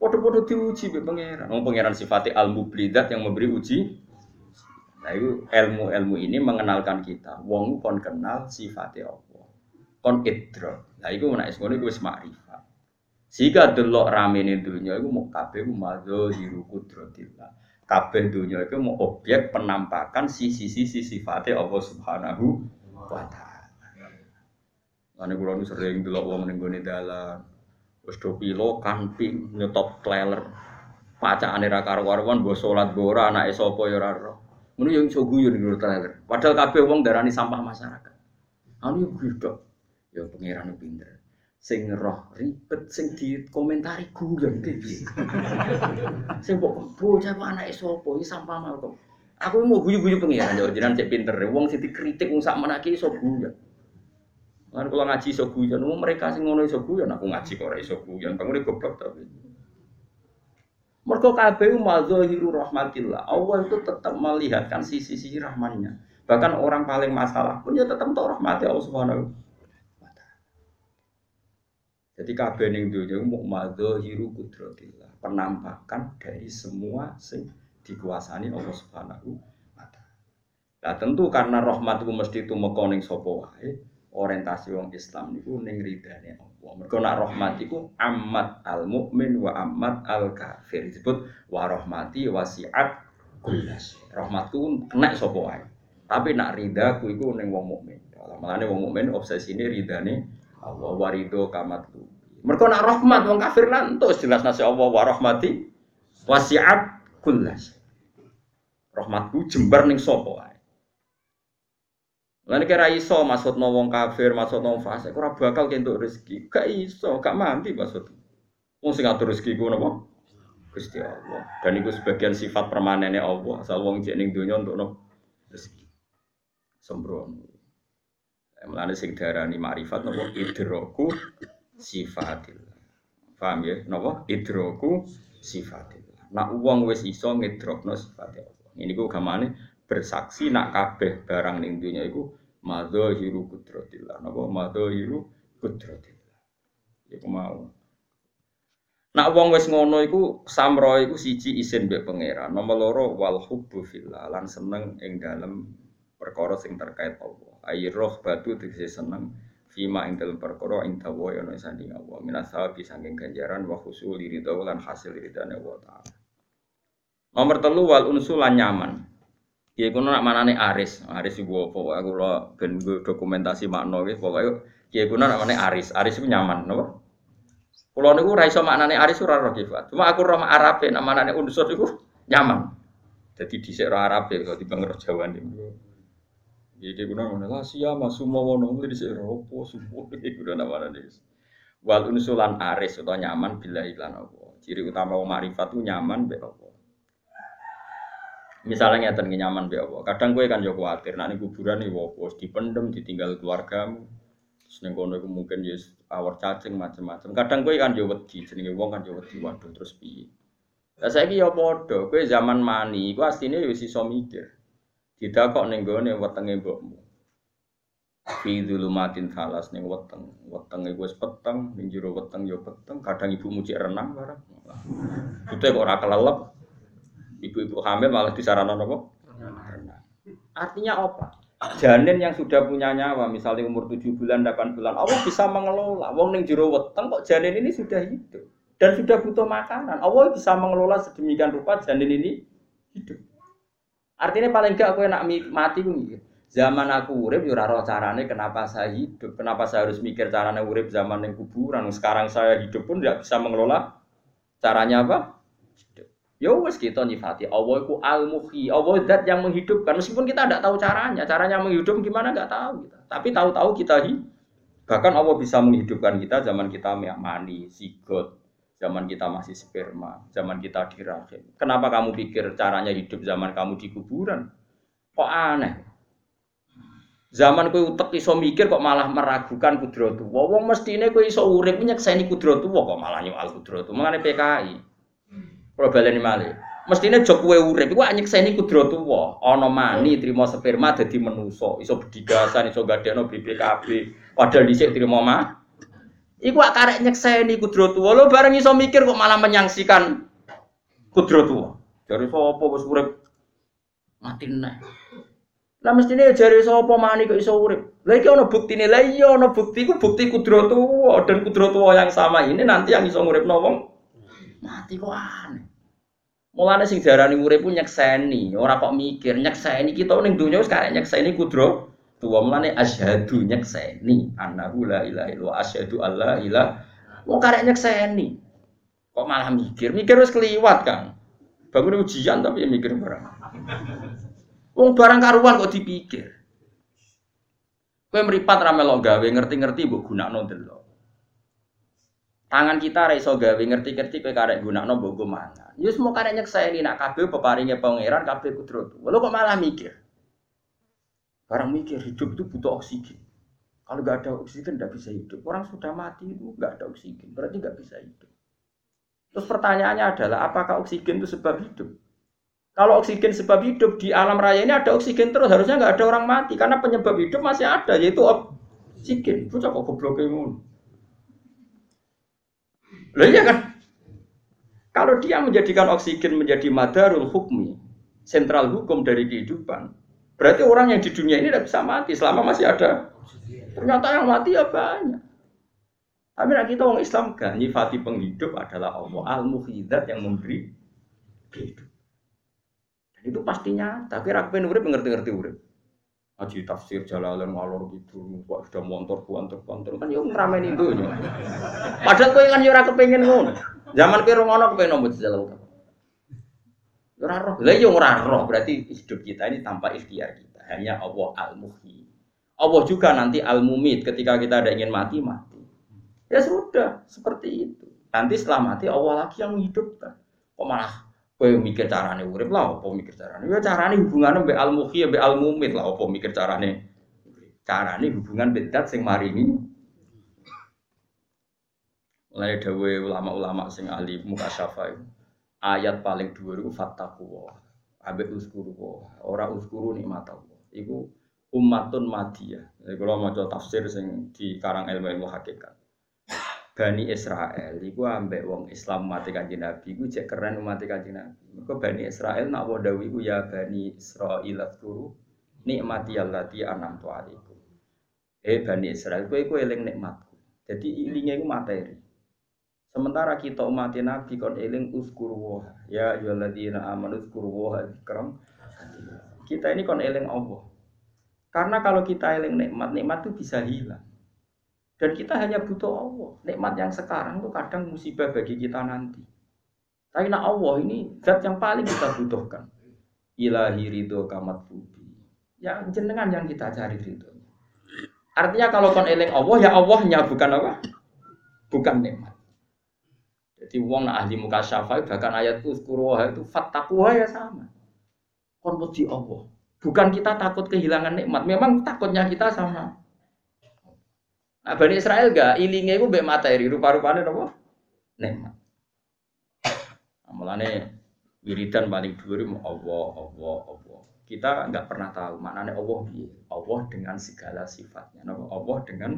Podo-podo diuji be pangeran. Wong pangeran sifatnya al mublidat yang memberi uji. Nah itu ilmu-ilmu ini mengenalkan kita. Wong kon kenal sifatnya Allah. Kon idro. Nah itu ngono iku wis makrifat. Sehingga delok rame ini dunia itu mau kabeh madho hiru kudratillah. Kabeh dunia itu mau objek penampakan sisi-sisi sifatnya Allah Subhanahu wa taala. Kula nu sering delok wong ning gone Wis do pilo kamping nyetop trailer. Pacakane ra karo-karuan mbok salat mbok ora anake sapa ya ora ero. Ngono yo iso guyon. Padahal kabeh wong darani sampah masyarakat. Anu yo gudok. Ya pangeran pinter. Sing roh ribet sing dikomentari guyon piye. Sing mbok bocah kok anake sapa iki sampah mau kok. Aku mau guyu-guyu pangeran yo jenengan cek pinter. Wong sing dikritik wong sak menake iso guyon. Kan kalau ngaji iso guyon, mereka sing ngono iso guyon, aku ngaji kok ora iso guyon. Bangun goblok tapi. Mergo kabeh madzahiru rahmatillah. Allah itu tetap melihatkan sisi-sisi rahmannya. Bahkan orang paling masalah pun ya tetap tahu rahmati Allah Subhanahu wa taala. Jadi kabeh ning dunya mau madzahiru kudratillah, penampakan dari semua sing dikuasani Allah Subhanahu wa taala. Nah tentu karena rahmat itu mesti tumeka ning sapa wae, orientasi wong Islam niku ning ridane Allah. Mergo nak rahmat iku amat al mukmin wa amat al kafir. Disebut wa rahmati wasiat kullas. Rahmatku kena sapa wae. Tapi nak ridaku iku ning wong mukmin. Malane wong mukmin obsesine ridane Allah wa ridho kamat Mergo nak rahmat wong kafir lantus jelas nasi Allah wa rahmati wasiat kullas. Rahmatku jembar ning sapa wae. Lan kira iso maksud wong kafir, maksud wong fasik, ora bakal kentuk rezeki. Gak iso, gak mandi maksud. Wong sing ngatur rezeki ku napa? Gusti Allah. Dan itu sebagian sifat permanennya Allah. Asal wong jek ning donya untuk napa? Rezeki. Sembrono. Mulane sing diarani marifat napa idroku sifatillah. Paham ya? Napa? Idroku sifatillah. Nak wong wis iso ngidrokno sifat Allah. Ini ku gamane bersaksi nak kabeh barang ning dunya iku madzahiru kudratillah napa madzahiru kudratillah iku mau Nak wong wis ngono iku samro iku siji isin mbek pangeran. Nomor loro wal hubbu fillah lan seneng ing dalem perkara sing terkait Allah. Ayi roh batu tegese seneng fima ing dalem perkara ing dawa ya ana sanding Allah. Minasa saking ganjaran wa khusul ridha lan hasil ridane Allah taala. Nomor telu wal unsul lan nyaman. Ya kuno nak manane Aris. Aris iku apa? Aku lo ben dokumentasi makna iki pokoke ya kuno nak manane Aris. Aris iku nyaman, napa? Kulo niku ora iso maknane Aris ora roh. Cuma aku roh Arabe nak manane unsur iku nyaman. Jadi dhisik roh Arabe kok dibang roh Jawa niku. Jadi kuno ngono lah sia masumo wono dhisik roh apa subuh iki kuno namane Wal unsulan Aris atau nyaman bila iklan apa. Ciri utama wong marifat itu nyaman be apa. Misalnya ngeten nyaman be apa. Kadang gue kan yo kuwatir nek ning kuburan iki opo dipendem ditinggal keluargamu. Ning kono iku mungkin ya awar cacing macam-macam. Kadang gue kan yo wedi jenenge wong kan yo wedi waduh terus piye. Lah saiki yo padha, kowe zaman mani iku asline yo iso mikir. Didakok ning gone wetenge mbokmu. Fi dzulumatin salas ning weteng. Weteng iku wis peteng, ning weteng yo peteng, kadang ibu muji renang bareng. Itu kok ora kelelep. Ibu-ibu hamil malah di sarana nopo? Artinya apa? janin yang sudah punya nyawa, misalnya umur 7 bulan, 8 bulan, Allah bisa mengelola. Wong ning jero weteng kok janin ini sudah hidup dan sudah butuh makanan. Allah bisa mengelola sedemikian rupa janin ini hidup. Artinya paling enggak aku enak mati ku Zaman aku urip yo ora carane kenapa saya hidup, kenapa saya harus mikir carane urip zaman yang kuburan. Sekarang saya hidup pun tidak bisa mengelola caranya apa? Ya wes kita nyifati Allah itu al-muhyi, Allah zat yang menghidupkan meskipun kita tidak tahu caranya, caranya menghidup gimana nggak tahu kita. Tapi tahu-tahu kita hidup. Bahkan Allah bisa menghidupkan kita zaman kita mani, sigot, zaman kita masih sperma, zaman kita di rahim. Kenapa kamu pikir caranya hidup zaman kamu di kuburan? Kok aneh? Zaman kowe utek iso mikir kok malah meragukan kudratu. Wong mestine kowe iso urip nyekseni kudratu kok malah nyual kudratu. Mengane PKI. Kalau baleni malih. Mestine jok kowe urip iku nyekseni kudratu wa. Ana mani trimo sperma dadi menusa, iso bedigasan, iso gadekno BPKB. Padahal dhisik trimo mah. Iku karek nyekseni kudratu wa. Lo bareng iso mikir kok malah menyangsikan kudratu wa. Dari sapa wis urip mati neh. Lah mestine jare sapa mani kok iso urip. Lah iki ana buktine. Lah iya ana bukti ku bukti kudratu wa dan kudratu wa yang sama ini nanti yang iso nguripno wong mati kok aneh. Mulane sing diarani urip ku nyekseni, ora kok mikir nyekseni kita ning donya wis karek nyekseni kudro. Tuwa mulane asyhadu nyekseni annahu la ilaha illallah asyhadu alla ilah. Wong karek nyekseni. Kok malah mikir? Mikir wis keliwat, Kang. Bangun ujian tapi ya mikir barang. Wong barang karuan kok dipikir. Kowe mripat ra melok gawe ngerti-ngerti mbok gunakno delok. Tangan kita ra iso gawe ngerti-ngerti kowe karek gunakno mbok mangan. Ya semua karek nyekseni nak kabeh peparinge pangeran kabeh kudrat. Lho kok malah mikir. Barang mikir hidup itu butuh oksigen. Kalau nggak ada oksigen nggak bisa hidup. Orang sudah mati itu nggak ada oksigen, berarti nggak bisa hidup. Terus pertanyaannya adalah apakah oksigen itu sebab hidup? Kalau oksigen sebab hidup di alam raya ini ada oksigen terus harusnya nggak ada orang mati karena penyebab hidup masih ada yaitu oksigen. Bocah kok goblok. Loh iya kan? Kalau dia menjadikan oksigen menjadi madarul hukmi, sentral hukum dari kehidupan, berarti orang yang di dunia ini tidak bisa mati selama masih ada. Ternyata yang mati ya banyak. Tapi nak kita orang Islam kan nyifati penghidup adalah Allah al muhidat yang memberi hidup. Dan itu pastinya. Tapi rakyat urip ngerti-ngerti urip ngaji tafsir jalalan ngalor gitu kok sudah montor kuantor kuantor kan yo ngrameni itu padahal kowe kan yo ora kepengin ngono. Zaman kowe ngono kepengin nomor jalan ora roh. Lah ora roh. Berarti hidup kita ini tanpa ikhtiar kita. Hanya Allah al muhyi Allah juga nanti al mumit ketika kita ada ingin mati mati. Ya sudah. Seperti itu. Nanti setelah mati Allah lagi yang menghidupkan. Kok malah Kowe mikir carane urip lah apa mikir carane? Ya carane hubungane mbek al muhyi mbek al lah apa mikir carane. Carane hubungan bedat sing maringi. Mulai dawe ulama-ulama sing ahli muka syafa ayat paling dhuwur iku fattaqwa. Ambek uskuru ora uskuru nikmat Allah. Iku ummatun madiyah. Jadi kalau mau tafsir sing di karang ilmu ilmu hakikat. Bani Israel iku ambek wong Islam mati kanjeng Nabi iku cek keren mati kanjeng Nabi. Mergo Bani Israel nak wa dawi iku ya Bani Israil turu nikmati allati an'amtu alaikum. Eh Bani Israel kowe iku eling nikmatku. Jadi ilinge iku materi. Sementara kita umat Nabi kon eling uskuru wa ya ayyuhalladzina amanu uskuru wa dzikram. Kita ini kon eling Allah. Karena kalau kita eling nikmat, nikmat itu bisa hilang. Dan kita hanya butuh Allah. Nikmat yang sekarang itu kadang musibah bagi kita nanti. Tapi nak Allah ini zat yang paling kita butuhkan. Ilahi ridho kamat fubi. Ya jenengan yang kita cari ridho. Artinya kalau kon eling Allah ya Allahnya bukan apa? Bukan nikmat. Jadi wong nak ahli muka syafai bahkan ayat uzkuruha itu fattakuha ya sama. Kon wedi Allah. Bukan kita takut kehilangan nikmat, memang takutnya kita sama Nah, Bani Israel gak ilinge iku mbek materi rupa-rupane napa? Nikmat. Amalane wiridan paling dhuwur Allah, Allah, Allah. Kita nggak pernah tahu maknanya Allah piye. Allah dengan segala sifatnya. Napa? Allah dengan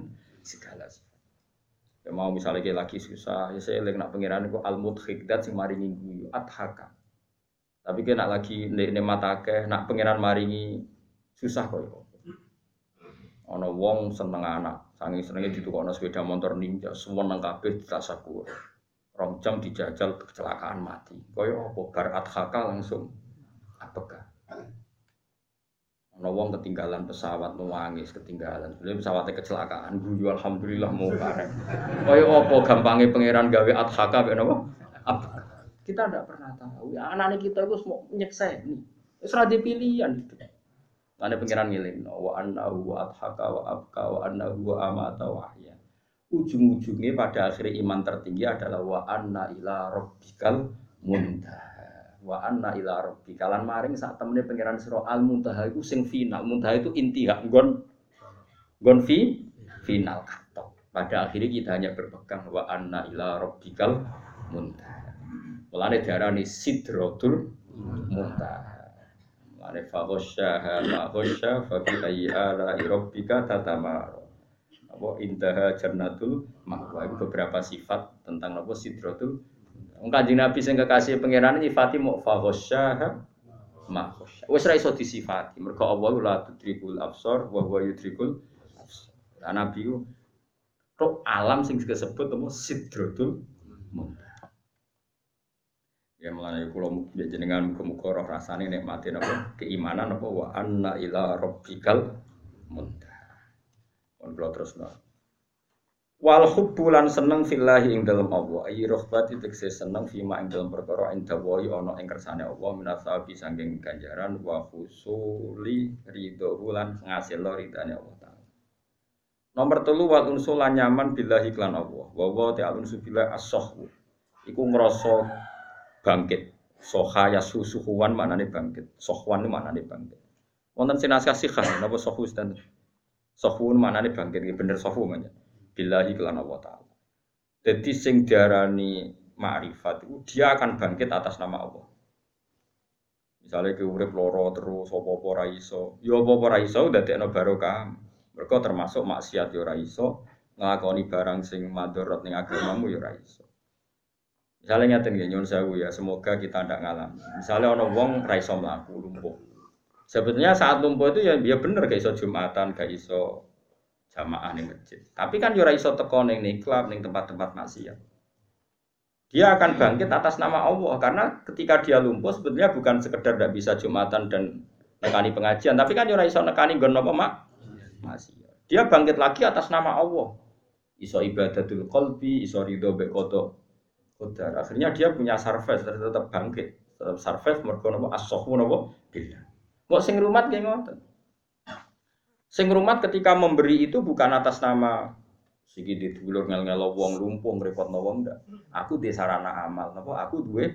segala sifat. Ya mau misalnya lagi susah, ya saya lagi nak pengiran itu al mudhik dat sing maringi guyu adhaka. Tapi nak lagi nek matake, nak pengiran maringi susah kok. Ana wong seneng anak, saking senenge ditukokno sepeda motor ninja, semua nang kabeh ditasakur. Rong jam dijajal kecelakaan mati. Kaya apa bar adhaka langsung apakah? Ana wong ketinggalan pesawat nangis ketinggalan. Sebenarnya pesawatnya kecelakaan, guyu alhamdulillah mau bareng. Kaya apa gampangnya pangeran gawe adhaka ben apa? Kita tidak pernah tahu. Anak-anak kita itu semua nyeksa ini. Wis pilihan itu. Ada pengiran ngiling, wa annahu wa adhaka wa abka wa annahu wa amata wa ahya. Ujung-ujungnya pada akhirnya iman tertinggi adalah wa anna ila rabbikal muntaha. Wa anna ila rabbikal lan maring saat temennya pengiran sira al muntaha itu sing final. Muntaha itu intiha, gon gon fi final katok. Pada akhirnya kita hanya berpegang wa anna ila rabbikal muntaha. Mulane diarani sidratul muntaha. Mane faghasyaha ma ghasya fa bi ayyi ala rabbika tatamaro. Apa intaha jannatul ma'wa itu beberapa sifat tentang apa sidratul Wong Kanjeng Nabi sing kekasih pangeran nyifati mau faghasyaha ma ghasya. Wis ra iso disifati mergo Allah la tudrikul absar wa huwa yudrikul absar. Lah Nabi alam sing disebut apa sidratul muntaha. Ya mulane kula ya jenengan muga-muga roh rasane nikmati napa keimanan napa wa anna ila rabbikal muntaha. Kon kula terusno. Wal hubbu lan seneng fillahi ing dalem Allah. Ayi rohbati tekse seneng fima ing dalem perkara ing dawahi ana ing kersane Allah minasabi sanging ganjaran wa husuli ridho lan ngasil ridane Allah. Nomor telu wal unsul nyaman billahi klan Allah. Wa wa ta'ala unsu billahi as-sahwu. Iku ngrasa bangkit. Soha ya susuhuan maknane bangkit. Sohwan maknane bangkit. Wonten sinasih sikah napa sohu dan sohun maknane bangkit nggih bener sohu manja. Billahi kelan Allah taala. Jadi sing diarani ma'rifat dia akan bangkit atas nama Allah. Misalnya ke urip loro terus apa-apa ra iso. Ya apa-apa ra iso termasuk maksiat ya ra iso, nglakoni barang sing madharat ning agamamu ya ra iso. Misalnya ngaten nggih nyuwun sewu ya, semoga kita tidak ngalami. Misalnya ono wong ra iso mlaku lumpuh. Sebetulnya saat lumpuh itu ya dia bener gak iso Jumatan, gak iso jamaah ning masjid. Tapi kan yo ra iso teko ning klub ning tempat-tempat maksiat. Dia akan bangkit atas nama Allah karena ketika dia lumpuh sebetulnya bukan sekedar tidak bisa Jumatan dan nekani pengajian, tapi kan yo ra iso nekani apa mak? Maksiat. Dia bangkit lagi atas nama Allah. Iso ibadatul qalbi, iso ridho be Qadar. Akhirnya dia punya survive tetap bangkit. Tetap survive mergo napa as-sahwu napa billah. Kok sing rumat nggih ngoten. Sing rumat ketika memberi itu bukan atas nama sigi ditulur ngel-ngelo wong lumpuh ngrepotno wong ndak. Aku di sarana amal napa aku duwe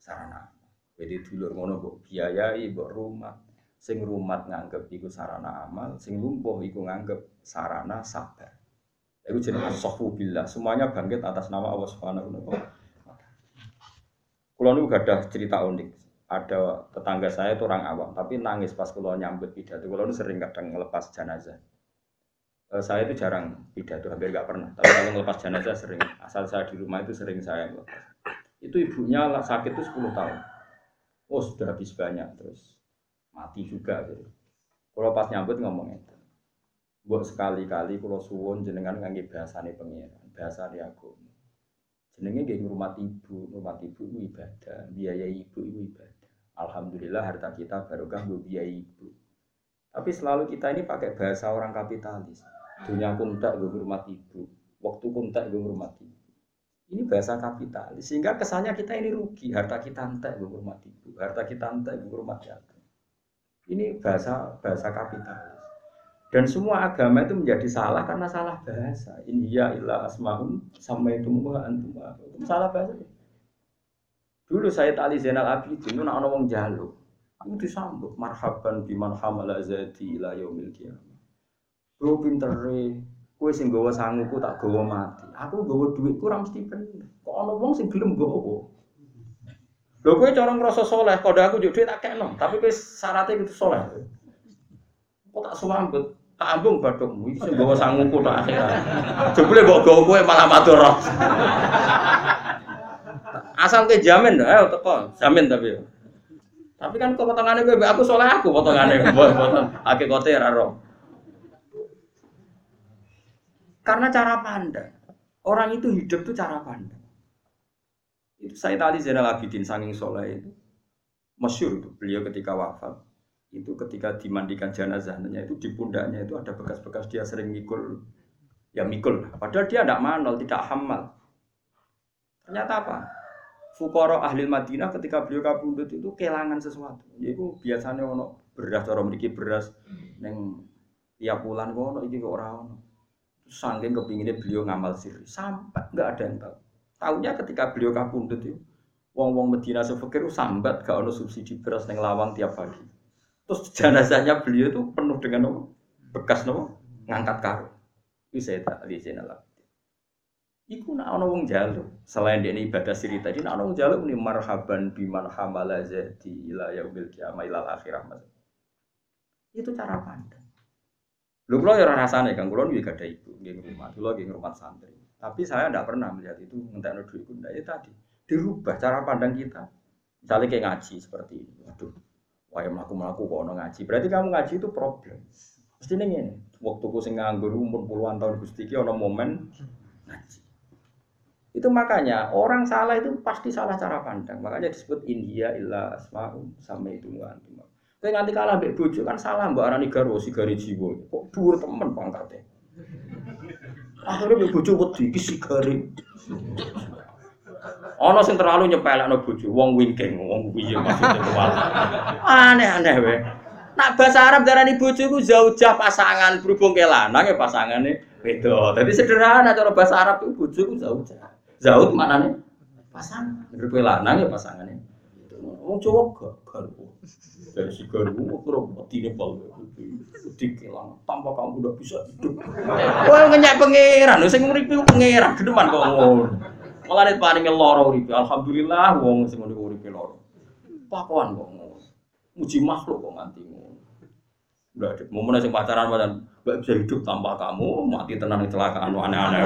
sarana. Jadi dulur ngono mbok biayai mbok rumah. Sing rumat nganggep iku sarana amal, sing lumpuh iku nganggep sarana sabar. Itu jenis asofu billah. Semuanya bangkit atas nama Allah Subhanahu wa taala. Kulo niku gadah cerita unik. Ada tetangga saya itu orang awam, tapi nangis pas kulo nyambut pidato. Kulo itu sering kadang ngelepas jenazah. E, saya itu jarang pidato, hampir gak pernah. Tapi kalau ngelepas jenazah sering. Asal saya di rumah itu sering saya ngelepas. Itu ibunya sakit itu 10 tahun. Oh sudah habis banyak terus mati juga gitu. Kalau pas nyambut ngomong itu. Buat sekali-kali kalau suwon jenengan ngangge bahasane pengiran, bahasane aku. Jenenge nggih ngurmat ibu, ngurmat ibu itu ibadah, biaya ibu itu ibadah. Alhamdulillah harta kita barokah gue biaya ibu. Tapi selalu kita ini pakai bahasa orang kapitalis. Dunia kuntak gue ngurmat ibu, waktu kuntak gue ngurmat ibu. Ini bahasa kapitalis, sehingga kesannya kita ini rugi. Harta kita entek gue ngurmat ibu, harta kita entek gue ngurmat yatim. Ini bahasa bahasa kapitalis. Dan semua agama itu menjadi salah karena salah bahasa. India ilah asmaun sama itu antum itu salah bahasa. Dulu saya tali Zainal Abidin itu nak wong jalu. Aku disambut marhaban biman hamala zati ila yaumil qiyamah. Bro pintere, kowe sing gawa sanguku tak gawa mati. Aku gawa duit kurang mesti bener. Kok ana wong sing gelem gawa? Lho kowe cara ngrasa saleh, kode aku duit tak kena, tapi kowe syaratnya gitu saleh. Kok tak sambut? Tak ambung badukmu iki sing gawa sanguku tok akhirat. Jebule mbok gawa kowe malah matur. Asal ke jamin, ayo teko, jamin tapi. Tapi kan kok potongane kowe aku soleh aku potongane, potong akeh kote ora ro. Karena cara pandang. Orang itu hidup itu cara pandang. Itu saya tadi Zainal Abidin saking soleh itu masyur itu beliau ketika wafat itu ketika dimandikan jenazahnya itu di pundaknya itu ada bekas-bekas dia sering mikul ya mikul padahal dia tidak manol tidak hamal. Ternyata apa? Fukoro ahli Madinah ketika beliau kabundut itu kehilangan sesuatu. Yaitu biasanya ono beras orang memiliki beras neng tiap bulan ono iki orang ono. Sangking kepinginnya beliau ngamal siri sampai nggak ada yang tahu. Tahunya ketika beliau kapundut itu, wong-wong Medina sefekir sambat gak ono subsidi beras neng lawang tiap pagi. Terus jenazahnya beliau itu penuh dengan apa? bekas nopo ngangkat karung. Itu saya tak sini lah. Iku nak ono wong jalu. Selain dia ibadah siri tadi, nak ono wong jalu ini marhaban biman hamala jadi ila yaumil kiamah ilal akhirah. Itu cara pandang. Lu kalau ya rasanya kan, kalau juga ada ibu, di rumah, dulu lagi rumah santri. Tapi saya tidak pernah melihat itu ngentek duit itu. Ya tadi dirubah cara pandang kita. Misalnya kayak ngaji seperti ini, aduh, wah melaku melaku kok ngaji. Berarti kamu ngaji itu problem. Mesti ini waktu ku sing nganggur umur puluhan tahun gusti ono momen ngaji. Itu makanya orang salah itu pasti salah cara pandang. Makanya disebut India illa asma'um sama itu antum. Tapi nganti kalah mbek bojo kan salah mbak arani garwo sigari jiwa. Kok dhuwur temen pangkatnya. Akhirnya mbek bojo wedi iki sigari. Ana sing terlalu nyepelekno bojo, wong wingking, wong piye maksudnya kuwi. Aneh-aneh wae. Nak bahasa Arab darani bojo ku zaujah pasangan berhubung ke lanang ya pasangane beda. Jadi sederhana cara bahasa Arab itu bojo ku zaujah. Zaud nih? Pasangan. Berhubung lanang ya pasangane. Wong Jawa gak garwo dari si garu kurang mati nih pal dikilang tanpa kamu udah bisa hidup wah ngenyak pangeran sing nguripi pangeran gedeman kok ngono malah nih paling loro uripi alhamdulillah wong sing nguripi uripi loro pakuan kok ngono muji makhluk kok nganti ngono udah ada momen sing pacaran pacaran gak bisa hidup tanpa kamu mati tenang kecelakaan aneh-aneh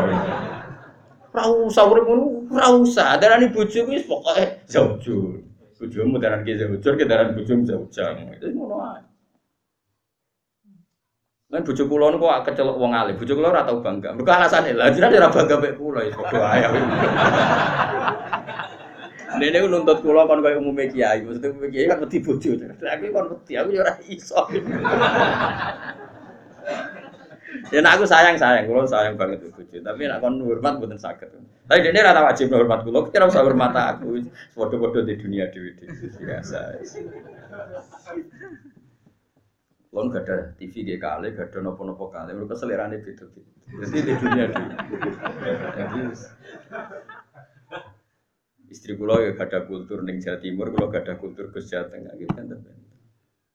Rausa urip ngono, rausa. Darani bojoku wis pokoke zaujul. Bojomu daran ki zaujur, ki daran bojomu zaujang. Itu ngono ae. Lan bojo kula niku kok kecelok wong alim. Bojo kula ora tau bangga. Mergo alasane lha jenenge ora bangga mek kula ya padha ae. Nenek nuntut kula kon koyo umume kiai. Maksudnya umume kiai kan wedi bojo. Aku kon wedi, aku ya ora iso. Ya aku sayang sayang, kalau sayang banget bojo. Tapi nak kon hormat bukan sakit. Tapi dia rata wajib hormat kulo. Kira usah hormat aku. Foto-foto di dunia dewi biasa. Lon gak ada TV dia kali, gak ada nopo-nopo kali. Mereka selera nih gitu. Jadi di dunia. Jadi istri kulo ya gak ada kultur neng Jawa Timur, kulo gak ada kultur Gus Jawa Tengah gitu kan.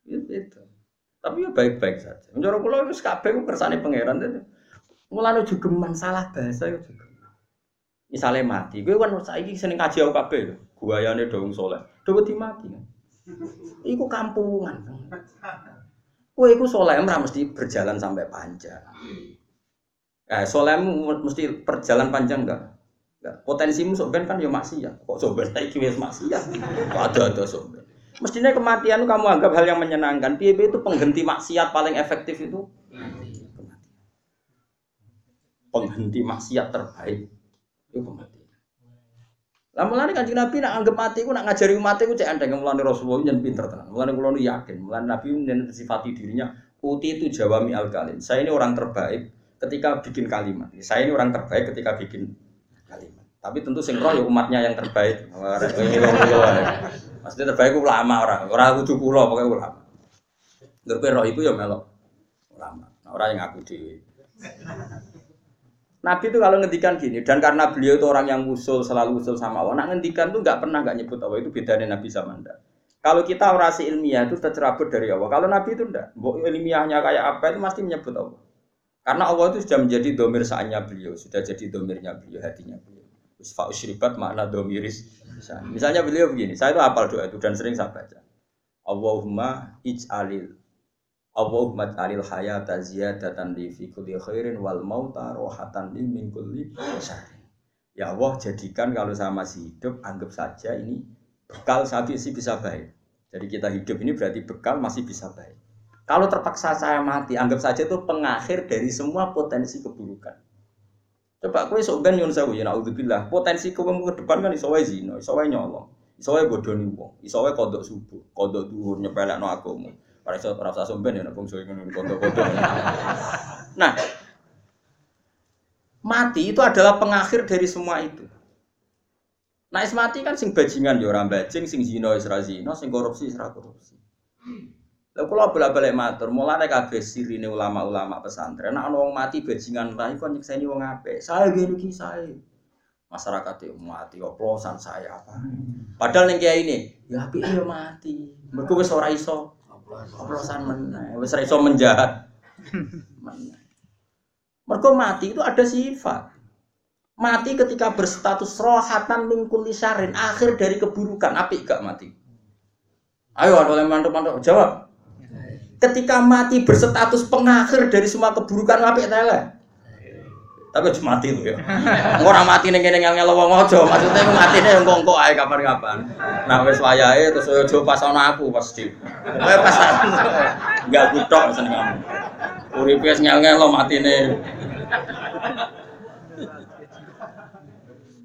Itu. Tapi ya baik-baik saja. Pulau itu kabeh ku kersane pangeran itu. Mulane juga salah bahasa itu juga. Misalnya mati, gue kan saiki seneng kaji aku kabeh lho. Guayane dong soleh. Do wedi mati. Iku kampungan. Kowe iku soleh ora mesti berjalan sampai panjang. Eh, solehmu mesti perjalanan panjang enggak? Enggak. Potensimu sok kan ya maksiat. Kok sok ben saiki wis maksiat. Kok ada-ada sok Mestinya kematian kamu anggap hal yang menyenangkan. Piye itu penghenti maksiat paling efektif itu penghenti maksiat terbaik itu kematian. Lah mulane Kanjeng Nabi nak anggap mati ku nak ngajari umat iku cek andeng mulane Rasulullah nyen pinter tenan. Mulane kula yakin, mulane Nabi sifati dirinya uti itu jawami al kalim. Saya ini orang terbaik ketika bikin kalimat. Saya ini orang terbaik ketika bikin kalimat. Tapi tentu sing roh ya umatnya yang terbaik. Maksudnya terbaik ulama orang, orang kudu kula pokoknya ulama. Ngerti roh itu ya melok ulama. Orang yang aku di Nabi itu kalau ngendikan gini, dan karena beliau itu orang yang usul selalu usul sama Allah, nak ngendikan tuh nggak pernah nggak nyebut Allah itu bedanya Nabi sama anda. Kalau kita orasi ilmiah itu tercerabut dari Allah. Kalau Nabi itu enggak, ilmiahnya kayak apa itu pasti menyebut Allah. Karena Allah itu sudah menjadi domir saatnya beliau, sudah jadi domirnya beliau, hatinya beliau. Fa usribat makna domiris Misalnya, misalnya beliau begini, saya itu hafal doa itu dan sering saya baca. Allahumma ij'alil Allahumma ij'alil hayata ziyadatan li fi kulli khairin wal mauta rohatan li min kulli syarrin. Ya Allah, jadikan kalau saya masih hidup, anggap saja ini bekal saya sih bisa baik. Jadi kita hidup ini berarti bekal masih bisa baik. Kalau terpaksa saya mati, anggap saja itu pengakhir dari semua potensi keburukan. Coba sok ben nyun sewu ya naudzubillah. Potensi kowe ke depan kan iso wae zina, iso wae nyolong. Iso wae bodoni wong, iso wae kodok subuh, kodok dhuwur nyepelekno agama. Ora iso ora usah ya nek bangsa ngono kodok-kodok. Nah, mati itu adalah pengakhir dari semua itu. Nah, is mati kan sing bajingan ya ora bajing, sing zina wis ra zina, sing korupsi ra korupsi. Lha kula bola-balik matur, mulane kabeh sirine ulama-ulama pesantren, nek ana wong mati bajingan ra iku nyekseni wong apik. Saya ngene iki saya. Masyarakat itu mati oplosan saya apa. Padahal ning kiai ini, ya apik ya mati. Mergo wis ora iso oplosan meneh, wis iso menjahat. Mergo mati itu ada sifat. Mati ketika berstatus rohatan min kulli syarrin, akhir dari keburukan, apik gak mati? Ayo ada yang mantap-mantap jawab. Ketika mati berstatus pengakhir dari semua keburukan, apik tele. Tapi cuma mati itu ya. Orang mati ning kene ngel-ngel wong aja, maksudnya mati ning engko-engko ae kapan-kapan. Nah wis wayahe terus aja pas ana aku pasti. Kowe pas enggak kutok seneng kamu. Uripe wis lo matine.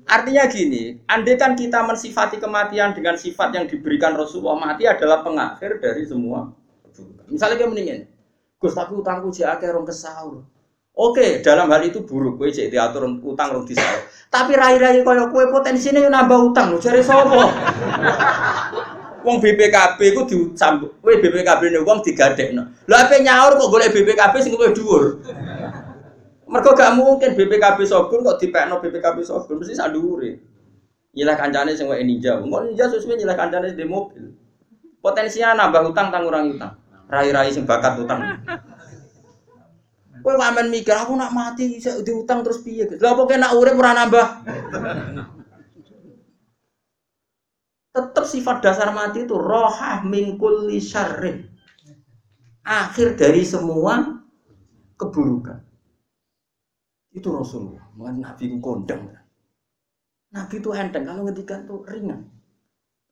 Artinya gini, andai kan kita mensifati kematian dengan sifat yang diberikan Rasulullah, mati adalah pengakhir dari semua. Misalnya kayak mendingin, Gus tapi utangku jek akeh rong kesaur. Oke, dalam hal itu buruk, kowe cek diatur utang rong disaur. Tapi rai-rai kaya kowe potensinya yo nambah utang lho, jare sapa? Wong BPKB ku dicambuk, kowe BPKB ne wong digadekno. Lha ape nyaur kok golek BPKB sing luwih dhuwur. Mergo gak mungkin BPKB Sogun kok dipekno BPKB Sogun mesti sak dhuwure. Nyilah kancane sing wae ninja. Kok ninja sesuai nyilah kancane di mobil. Potensinya nambah utang tang utang. Rai-rai sing bakat utang. Kowe ngamen mikir aku nak mati bisa diutang terus piye? Lah apa nak urip ora nambah? Tetap sifat dasar mati itu rohah min kulli syarrin. Akhir dari semua keburukan. Itu Rasulullah. Nabi kondang. Nabi itu enteng. Kalau ngedikan tuh ringan.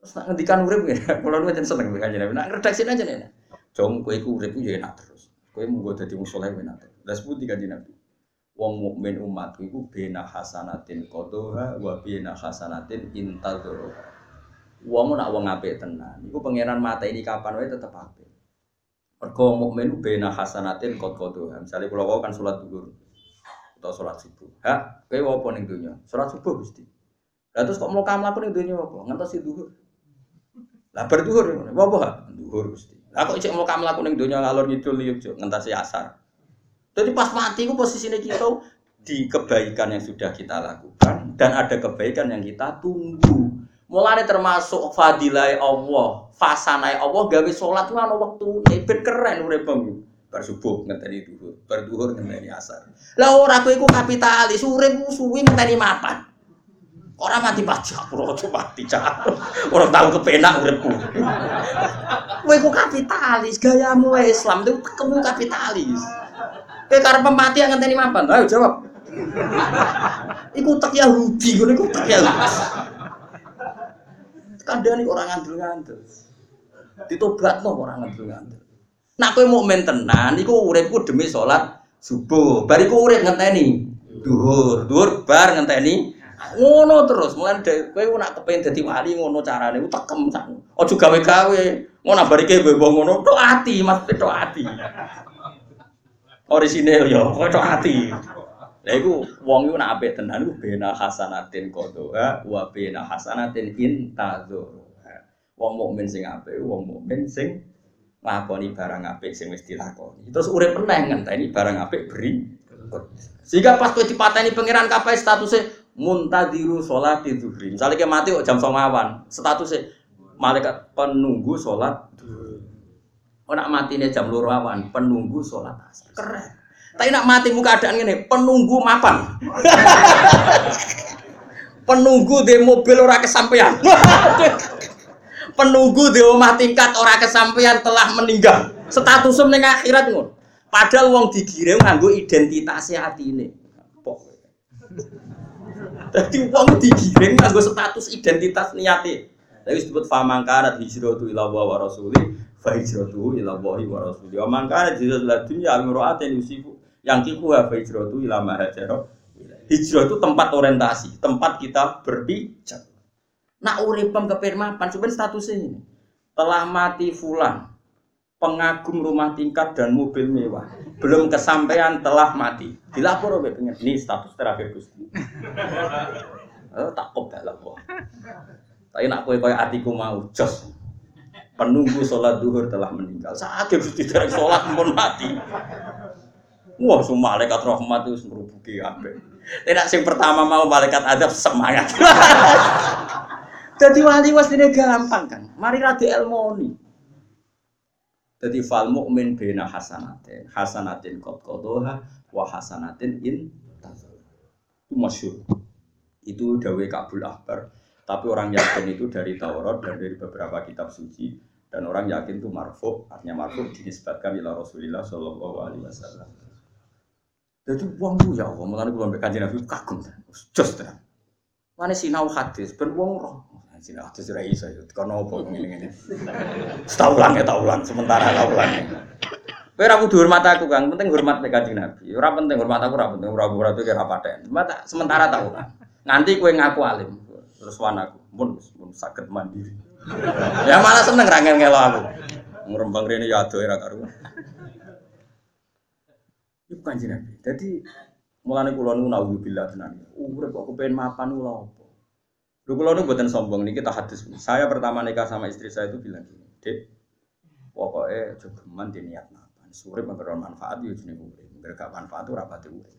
Terus nak ngedikan urip ya. Kalau lu jangan seneng dengan Nabi. Nak redaksi aja nih. Jom kue ku urip ya enak terus. Kue mau gue jadi musuh lagi enak. Das putih kan Nabi. Wong mukmin umat iku bena hasanatin kodoha wa bena hasanatin intadoro. Wong nak wong apik tenan. Iku pangeran mata ini kapan wae tetep apik. Mergo mukmin bena hasanatin kodoha. Misalnya kalau kan sholat duhur atau sholat subuh. Ha, kowe apa ning donya? Sholat subuh Gusti. Lah terus kok mau kamu lakukan ning donya apa? Ngantos duhur. Lah bar duhur apa? Duhur Gusti. Kok cek mau kamu lakukan ning donya ngalor ngidul yo ngentasi asar. Jadi pas mati ku posisinya kita di kebaikan yang sudah kita lakukan dan ada kebaikan yang kita tunggu. Mulane termasuk fadilah Allah, fasanai Allah gawe sholat ku ana wektu, ben keren urip bar subuh ngenteni duhur, bar duhur ngenteni asar. Lah ora kowe iku kapitalis, urip suwi ngenteni mapan. Ora mati pajak, ora mati cak. Ora tau kepenak uripku. Kowe iku kapitalis, gayamu Islam itu kamu kapitalis. Kowe karep mati ngenteni mapan. Ayo jawab. Iku tak Yahudi, ngono iku tak Yahudi. Kandhane orang ngandel-ngandel. Ditobatno orang ngandel-ngandel. Nak kowe mukmin tenan iku uripku demi salat subuh. Bariku urip ngenteni duhur. Duhur bar ngenteni ngono terus. Mulane kowe nak kepengin dadi wali ngono carane tekem sak. Aja gawe-gawe. Ngono barike kowe ngono tok ati, Mas tok ati. Orisinil yo, kowe tok ati. Lah iku wong iku nak apik tenan iku bena hasanatin qadha wa bena hasanatin intadzur. Wong mukmin sing apik, wong mukmin sing lakoni barang apik sing wis dilakoni. Terus urip meneh ngenteni barang apik beri. Sehingga pas kowe dipateni pangeran kapai statusnya muntadiru sholat di zuhri. Misalnya kayak mati kok jam songawan, statusnya malaikat penunggu sholat. Oh nak mati nih jam loro awan, penunggu sholat asar. Keren. Tapi nak mati muka keadaan ini, penunggu mapan. penunggu di mobil ora kesampaian. penunggu di rumah tingkat orang kesampaian telah meninggal. Statusnya ning akhirat ngono. Padahal wong digiring nganggo identitasnya ini. Jadi wong digiring nganggo status identitas niate. Tapi disebut famangkarat hijratu ila wa rasuli fa hijratu ila wa rasuli. Wa mangkarat hijratu ila dunya amra'atin yusifu yang kiku fa hijratu ila ma Hijrah itu tempat orientasi, tempat kita berpijak. Nak uripem kepen mapan, cuman statusnya ini. Telah mati fulan, pengagum rumah tingkat dan mobil mewah. Belum kesampaian telah mati. Dilapor oleh pengen. Ini status terakhir Gusti. Oh, tak kobal lah kok. Tapi nak kue kue atiku mau jos. Penunggu sholat duhur telah meninggal. Saat Gusti dari sholat pun mati. Wah, semua malaikat rahmat itu ngerubuki kabeh. Tidak sing pertama mau malaikat adab semangat. Jadi wali was ini gampang kan. Mari radi elmoni. Jadi fal mukmin bena hasanatin, hasanatin kot kodoha, wa hasanatin in Itu masyur. Itu dawe kabul akbar. Tapi orang yakin itu dari Taurat dan dari beberapa kitab suci dan orang yakin itu marfu artinya marfu dinisbatkan ila Rasulullah Shallallahu Alaihi Wasallam. Jadi uang tuh ya Allah, mulai ambil kajian Nabi kagum, just terang. Mana sinau hadis, ben uang roh. Sinau hadis sudah iso, karena apa ini ini. Setaulang ya taulang, sementara taulang. Kowe ora hormat aku, Kang. Penting hormat mek Kanjeng Nabi. Ora penting hormat aku, ora penting ora ora itu kira paten. Sementara tahu kan. Nganti kowe ngaku alim. Terus wan aku, pun pun sakit mandiri. ya malah seneng ra ngelo aku. Ngrembang rene ya ado ora karuan. Iku kanjeng Nabi. Jadi mulane kula niku naudzubillah tenan. Urip kok kepen mapan lho Lho kula niku mboten sombong niki kita hadis. Saya pertama nikah sama istri saya itu bilang gini, "Dek, pokoknya jogeman di niat mapan. Surip memberi manfaat ya jenenge urip. Gak manfaat itu rapati urip."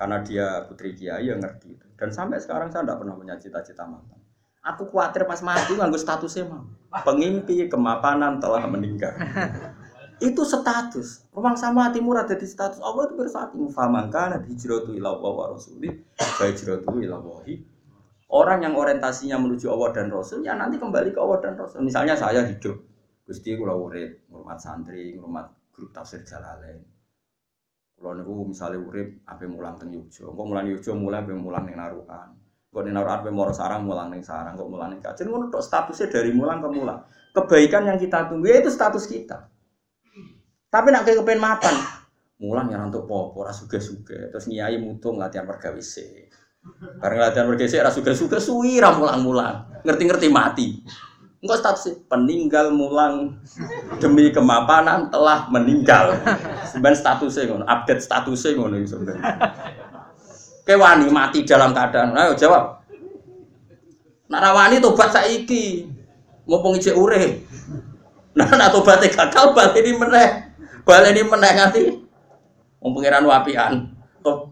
Karena dia putri kiai yang ngerti itu. Dan sampai sekarang saya tidak pernah punya cita-cita mapan. Aku khawatir pas mati nganggo statusnya mah. Pengimpi kemapanan telah meninggal itu status. Rumah sama hati murah jadi status. Allah itu bersatu. Famangkana hijratu ila wa rasulih. Hijratu ila wahi. Orang yang orientasinya menuju Allah dan Rasul, ya nanti kembali ke Allah dan Rasul. Misalnya saya hidup, Gusti kula urip, ngurmat santri, ngurmat grup tafsir Jalalain. Kalau niku misalnya urip, apa mulang teng Yogyo, kok mulang Yogyo mulai apa mulang ning Narukan. Kok ning Narukan apa Moro Sarang mulang ning Sarang, kok mulang ning Kajen ngono statusnya dari mulang ke mulang. Kebaikan yang kita tunggu ya itu status kita. Tapi nak kepen mapan, mulang yang untuk popo, ora suge-suge, terus nyai mutung latihan pergawe se. Bareng latihan pergawe se, ora suge-suge, suwi mulang-mulang, ngerti-ngerti mati. Enggak status peninggal mulang demi kemapanan telah meninggal. Sebenarnya statusnya ngono, update statusnya ngono sebenarnya. Kewani mati dalam keadaan, ayo jawab. Narawani tobat saiki, mumpung ijek urip. Nah, nak tobatnya gagal, balik ini meneh. Balik ini menang nanti. Wong pangeran wapian.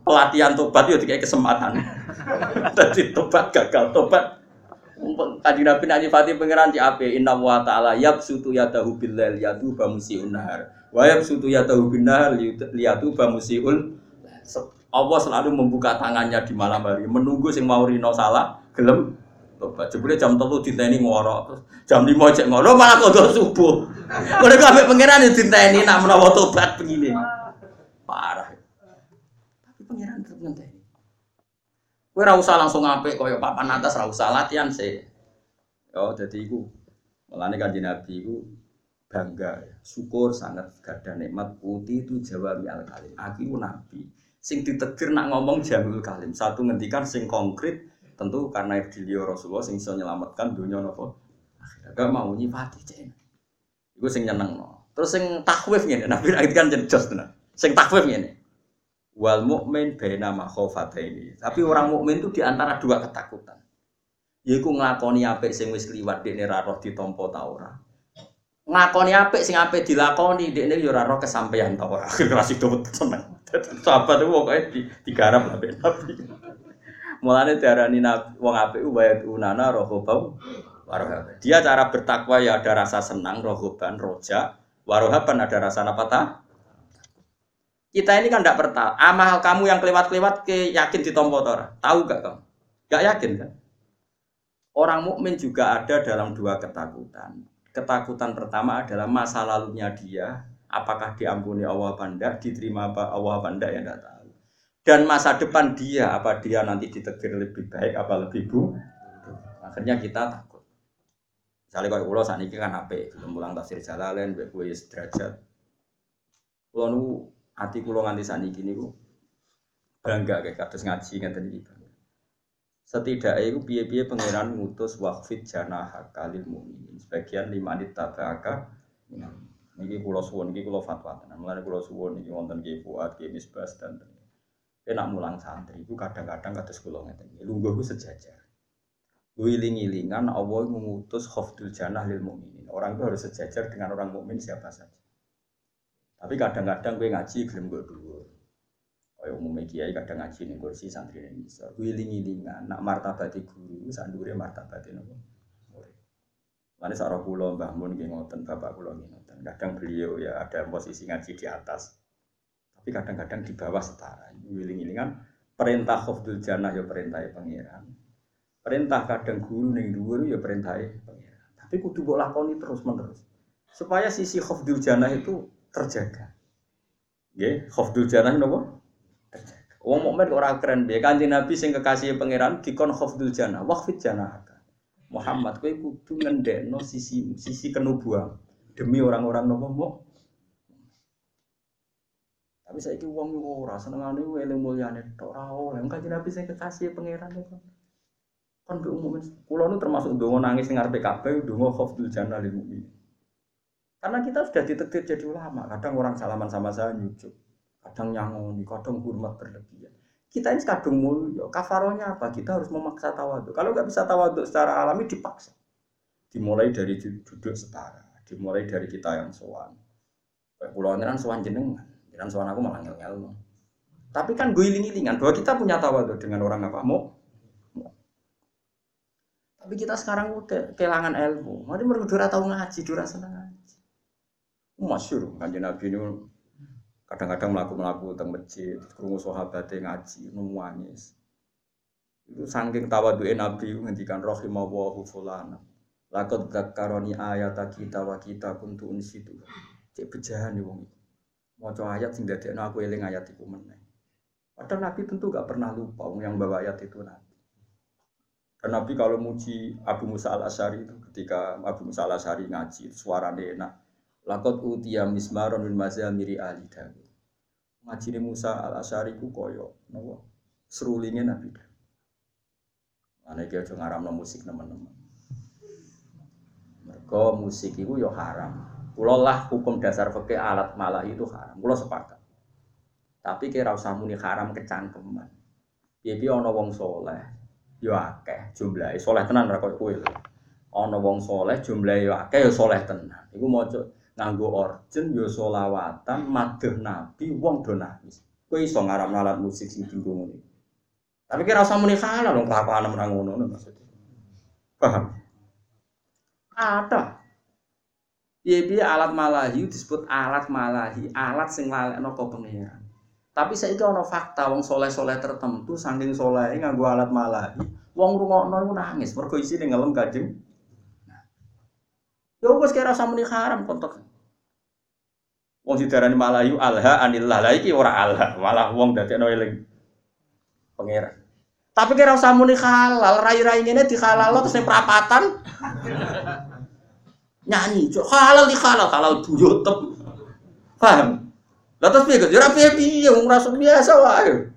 Pelatihan tobat itu kayak kesempatan. Jadi tobat gagal, tobat Tadi Nabi Nabi Fatih pangeran di ape Inna wa ta'ala yab sutu yadahu bilal yadu bamusi unar Wa yab sutu yadahu binar liyatu bamusiul Allah selalu membuka tangannya di malam hari menunggu sing mau rino salah gelem tobat. Jebule jam telu diteni ngorok, terus jam 5 cek ngorok malah kok subuh. Mereka ambek pangeran diteni nak menawa tobat begini. Parah. Tapi pangeran tetep ngenteni. Kowe ora usah langsung apik kaya papan atas ora usah latihan sih. Yo dadi iku. Mulane kanjeng Nabi iku bangga, syukur sangat gada nikmat putih itu Jawa al kalim. Aku nabi sing ditegur nak ngomong jamul kalim. Satu ngendikan sing konkret Tentu karena beliau Rasulullah sing bisa menyelamatkan dunia nopo. Akhirnya gak mau nyifati cek. Iku sing nyeneng no. Terus sing takwif ngene, Nabi kan jos tenan. Sing takwif ngene. Wal mukmin baina ini. Tapi orang mukmin itu di antara dua ketakutan. Yaiku nglakoni apik sing wis kliwat dekne ra roh ditampa ta ora. Nglakoni apik sing apik dilakoni dekne yo ora roh kesampaian ta ora. Rasih do seneng. Sahabat itu pokoknya digarap lah Nabi. Mulane diarani wong apik wa unana rohobau warohab. Dia cara bertakwa ya ada rasa senang, rohoban, roja, warohaban ada rasa apa ta? Kita ini kan tidak perta. Amal kamu yang kelewat-kelewat ke yakin di tombol tora. Tahu gak kamu? Gak yakin kan? Orang mukmin juga ada dalam dua ketakutan. Ketakutan pertama adalah masa lalunya dia, apakah diampuni Allah apa diterima apa Allah apa ya tidak tahu dan masa depan dia apa dia nanti ditegur lebih baik apa lebih bu akhirnya kita takut misalnya kalau pulau saat ini kan apa belum pulang tafsir jalalain gue sederajat pulau nu hati pulau nganti saat ini bu bangga kayak kados ngaji ngeten iki. Setidaknya itu piye-piye pangeran ngutus waqfid janah kalil mukminin. Sebagian lima menit tabaka. Niki kula suwun niki kula fatwa tenan. Mulane kula suwun niki wonten Ki Fuad, Ki Misbas dan Kena mulang santri itu kadang-kadang kados kula ngeten. Lungguh ku sejajar. Wiling-wilingan Allah mengutus khafdul janah lil mukminin. Orang itu harus sejajar dengan orang mukmin siapa saja. Tapi kadang-kadang gue ngaji gelem gue dulu. Kayak umumnya kiai kadang ngaji nih kursi santri ini bisa. Wiling-wilingan, nak martabati guru, sandure martabati nopo. Mana sarah pulau mbah mun ngoten, bapak pulau ngoten. Kadang beliau ya ada posisi ngaji di atas, tapi kadang-kadang di bawah setara. Wiling-wilingan perintah khofdul jannah ya perintah pangeran. Perintah kadang guru ning dhuwur ya perintah pangeran. Tapi kudu mbok lakoni terus menerus. Supaya sisi khofdul jannah itu terjaga. Nggih, khofdul jannah napa? Wong mukmin ora keren piye? Kanjeng Nabi sing kekasih pangeran dikon khafdul jannah, waqfid jannah. Muhammad kowe kudu ngendekno sisi sisi kenubuan demi orang-orang nopo mau. Tapi saya itu uang ora senengane eling mulyane tok ora oleh. Kanjeng Nabi sing kekasih pangeran itu. Kan be umum kula nu termasuk ndonga nangis ning ngarepe Ka'bah ndonga khafdul jannah lil mukmin. Karena kita sudah ditektir jadi ulama, kadang orang salaman sama saya nyucuk kadang nyangoni, kadang hormat berlebihan. Kita ini kadung mulia, kafaronya apa? Kita harus memaksa tawaduk. Kalau nggak bisa tawaduk secara alami dipaksa. Dimulai dari duduk setara, dimulai dari kita yang sowan. Pulau kan sowan jenengan, jangan sowan aku malah ngel-ngel. Tapi kan gue iling-ilingan bahwa kita punya tawaduk dengan orang apa mau. Tapi kita sekarang udah kehilangan ilmu. Mari mereka tahu ngaji, dura senang. Masyur, kanjeng Nabi ini kadang-kadang melaku-melaku teng masjid krungu sahabate ngaji nangis. Itu saking tawaduke nabi ngendikan rahimallahu fulana lakot dzakaroni ayat kita wa kita kuntu unsitu. Cek bejahan nih wong maca ayat sing dadekno aku eling ayat iku meneh. Padahal nabi tentu gak pernah lupa wong yang bawa ayat itu nabi. Dan nabi kalau muji Abu Musa al Asyari itu ketika Abu Musa al Asyari ngaji suaranya enak Lakot utia mismaron min mazamiri ali Dawud. Ngaji Musa al Asyari ku koyo, nopo serulingnya Nabi Dawud. Dia aja ngaram musik teman-teman. Mereka musik itu yo haram. Kulo lah hukum dasar fikih alat malah itu haram. Kulo sepakat. Tapi kira usah muni haram kecangkeman. Piye ana wong soleh, yo akeh jumlahe soleh tenan ra koyo kowe. Ana wong soleh jumlahe yo akeh yo soleh tenan. Iku maca nganggo orjen yo solawatan madheh nabi wong do nangis. Kowe iso ngaram alat musik sing dinggo ngene. Tapi kira usah muni salah dong kelakuan ora ngono maksudnya. Paham? Ada Iya piye? Alat malahi disebut alat malahi, alat sing lalekno kok pengiran. Tapi itu ono fakta wong soleh-soleh tertentu saking soleh nganggo alat malahi, wong rungokno iku nangis. Mergo isine ngelem kajeng. Ya wis kira usah muni haram kontok. Wong didarani malayu alha anillah. Lah iki ora alha, malah wong dadekno eling pangeran. Tapi kira usah muni halal, rai-rai ngene dihalal terus perapatan. Nyanyi, halal di halal, halal buyutep. Paham? Lah terus piye, Gus? Ya piye-piye wong rasul biasa wae.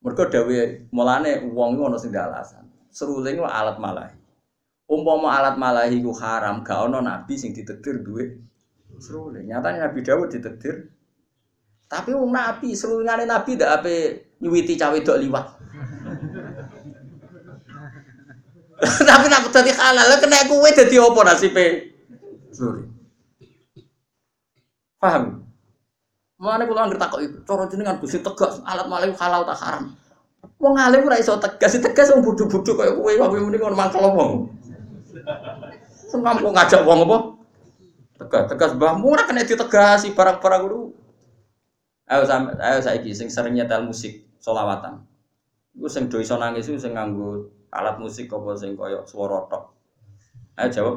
Mergo dawe mulane wong iku ana sing alasan. Seruling alat malah umpama alat malahi ku haram, gak ono nabi sing ditetir duwe seruling. Nyatanya Nabi Dawud ditetir. Tapi wong nabi, serulingane nabi ndak ape nyuwiti cawe dok liwat. Tapi nak dadi halal, kena kowe dadi apa nasibe? Sorry. Paham? Mana kula ngerti takok itu, cara jenengan Gusti tegas alat malahi halal tak haram. Wong alim ora iso tegas, tegas wong bodho-bodho kaya kowe, wae muni ngono mangkel wong. Sengkam kok ngajak wong apa? Tegas, tegas mbahmu ora kena ditegasi barang-barang dulu. Ayo sampe ayo saiki sing sering nyetel musik solawatan. Iku sing do iso nangis iku sing nganggo alat musik apa sing koyo swara tok. Ayo jawab.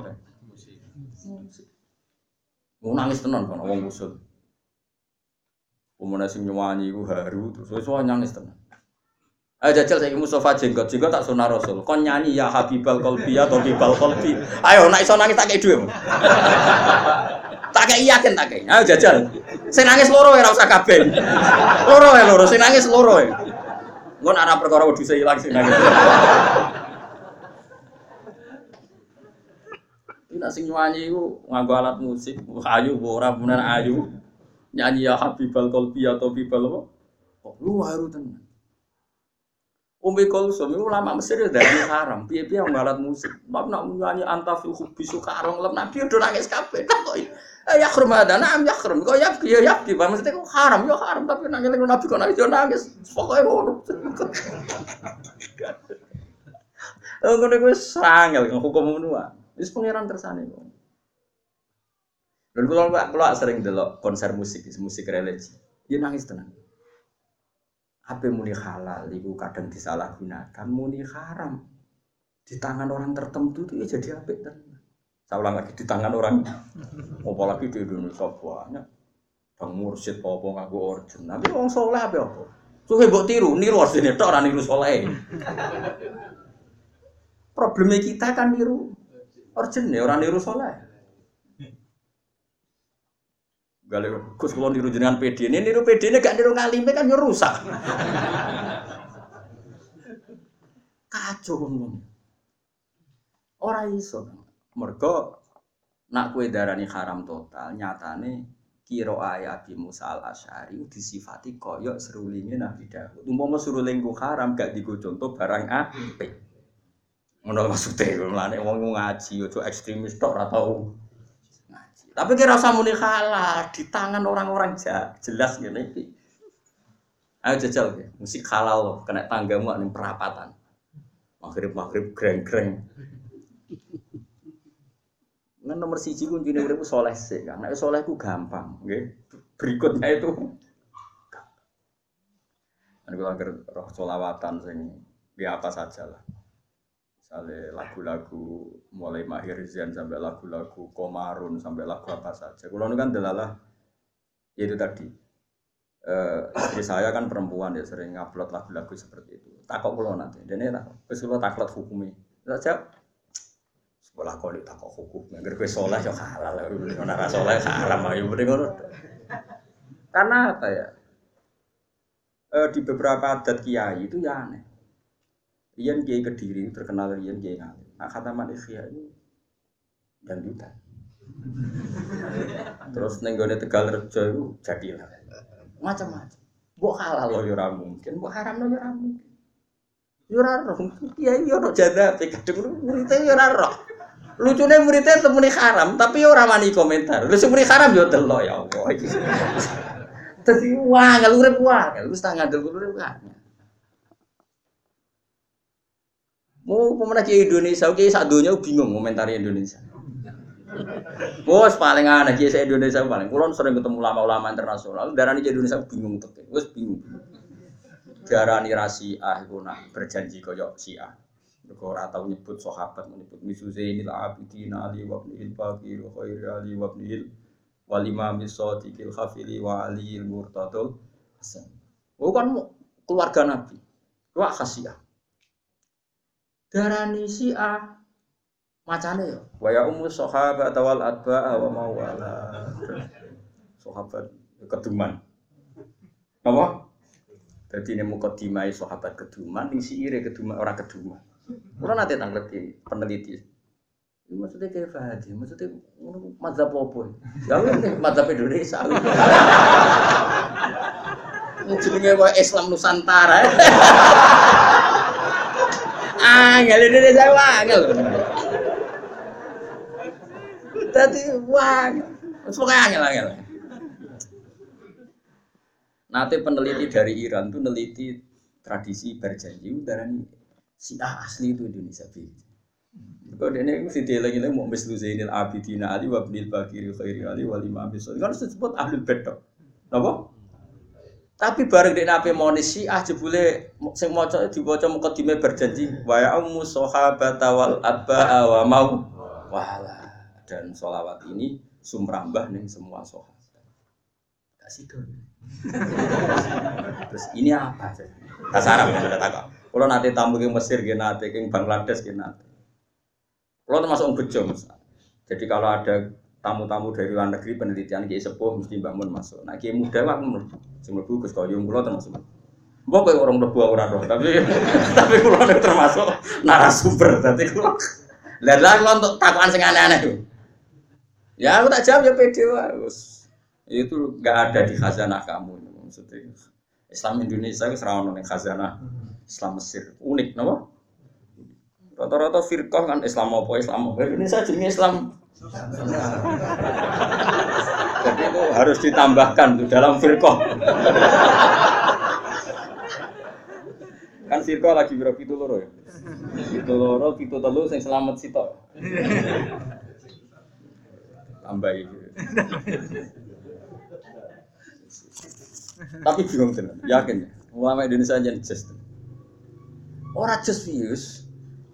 Musik. Musik. Mau nangis tenan kan wong usul. Umumnya sing nyanyi iku haru terus wis nangis tenan. Ayo jajal saya Mustafa jenggot, jenggot tak sunah Rasul. Kon nyanyi ya Habibal Kolbi atau Bibal Kolbi. Ayo nak iso nangis tak kayak dua. Tak kayak yakin tak kayak. Ayo jajal. Saya nangis loro ya rasa kabeh. Loro ya loro, saya nangis loro ya. Gue nak perkara wedhus ilang sing nangis. Ini sing nyanyi iku nganggo alat musik, ayu ora bener ayu. Nyanyi ya Habibal Kolbi atau Bibal apa? Kok lu haru tenan. Umi Kulsum itu ulama Mesir ya dari haram. Piye-piye yang alat musik. Bab nak nyanyi anta fi hubbi sukarong lem nabi udah nangis kabeh. Eh ya khrum ada nam ya khrum. Kok ya ya ya di maksudnya kok haram ya haram tapi nangis nabi kok nangis yo nangis. Pokoke ngono. Eh ngono kuwi sangel hukum ngono. Wis pangeran kersane kok. Dan kalau kalau sering delok konser musik, musik religi, dia nangis tenang. Apa muni halal itu kadang disalahgunakan, muni haram di tangan orang tertentu itu ya jadi tenang. Saya ulang lagi di tangan orang, apalagi di Indonesia banyak. Bang mursid apa ngaku origin, tapi orang soleh apa apa. Suhe mbok tiru, niru origin itu orang niru soleh. Problemnya kita kan niru origin ya orang niru soleh. Gale Gus kula niru jenengan PD. Ini niru PD ini gak niru ngalime kan yo rusak. Kacau ngomong. Ora iso. Mergo nak kue darani haram total, nyatane kiro ayat Abi Musa al Asyari disifati koyok serulingnya Nabi Dawud. Umpama seruling ku haram gak digo contoh barang apik. Ngono maksudnya, mulane wong ngaji ojo ekstremis tok ora tau tapi kira usah muni halal di tangan orang-orang jelas iki. Ayo jajal ya, musik halal loh, kena tanggamu nih perapatan. Maghrib maghrib greng greng. Nah nomor siji kuncinya udah soleh sih, karena soleh ku gampang. Berikutnya itu, Ini kalau roh solawatan sing ya apa saja lah. Misalnya lagu-lagu mulai Mahir Zian sampai lagu-lagu Komarun sampai lagu apa saja. Kalau ini kan delalah ya itu tadi. Uh, istri saya kan perempuan ya sering ngupload lagu-lagu seperti itu. Takut pulau nanti. Dan ini tak, kalau takut hukumi. Saya sekolah kau di takut hukum. Agar gue soleh ya halal. Nara soleh haram. Ayo beri Karena apa ya? Uh, di beberapa adat kiai itu ya aneh Rian Kiai Kediri terkenal Rian Kiai Ngalim. Nah kata manusia ini dangdutan. Terus nenggone Tegal Rejo itu jadilah macam-macam. Mbok halal loh ya mungkin, mbok haram loh ya mungkin. Ora roh, kiai yo ora jadate kadung muridé yo ora roh. Lucune muridé temune haram, tapi yo ora mani komentar. Lu sing haram yo delok ya Allah. Dadi wah, kalau urip wah, lu setengah ngandel urip kan. Mau pemenang ke Indonesia, oke saat dunia bingung komentari Indonesia. Bos paling aneh kiai Indonesia paling. Kulon sering ketemu ulama-ulama internasional, darah ini Indonesia bingung tuh, bos bingung. Darah ini rasi ah itu nak berjanji koyok si ah. Mereka ora tau nyebut sahabat menyebut misu Zainil Abidin Ali wa Bakir khairi Ali wa ibnil wal imam Sadiqil Khafili wa Ali Hasan. Bukan keluarga Nabi. Wah khasiah darani A macane ya wa ya ummu sahabat wal adba wa mawala. Sahabat keduman. Apa? Jadi ini mukadimai sahabat keduman ini si ire keduman orang keduman. Orang nanti tanggleti peneliti. Ini maksudnya kayak Fahadi, maksudnya mazhab apa? Ya? Ini mazhab Indonesia. Jenenge Islam Nusantara. Angel Indonesia angel. Tadi wah, pokoknya angel angel. Nanti peneliti dari Iran tuh neliti tradisi berjanji udara ini si asli itu Indonesia bi. Kau ini mesti dia lagi lagi mau mislu Zainil Abidin Ali wa Abdul Bakir Khairi Ali wa Imam Bisol. Kan disebut ahlul bedok. Apa? Tapi bareng di nabi monis ah jebule sing maca diwaca mukadimah berjanji wa ya ummu sahabat wal abba wa mau wala dan solawat ini sumrambah nih semua sahabat. Kasih dong. Terus ini apa? Kasarap yang ada takut. Kalau nanti tamu ke Mesir, ke nanti ke Bangladesh, ke nanti. Kalau termasuk bejo, Jadi kalau ada tamu-tamu dari luar negeri penelitian kiai sepuh mesti bangun masuk. Nah kiai muda lah mlebu. Sing mlebu Gus Koyum kula termasuk. Mbok kowe orang mlebu ora roh, tapi tapi kula termasuk narasumber. Dadi kula Lah lah untuk takukan sing aneh-aneh. Ya aku tak jawab ya pede. Wes. Itu nggak ada di khazanah kamu maksudnya. Islam Indonesia itu serawon ning khazanah Islam Mesir. Unik napa? Rata-rata firqah kan Islam apa Islam apa. Indonesia jenenge Islam jadi itu harus ditambahkan tuh dalam firqah. kan firqah lagi berapa itu loro ya? Itu loro, itu telu sing selamat sitok. Tambah itu. Tapi bingung tenan, yakin ya. Ulama Indonesia aja just. Orang just views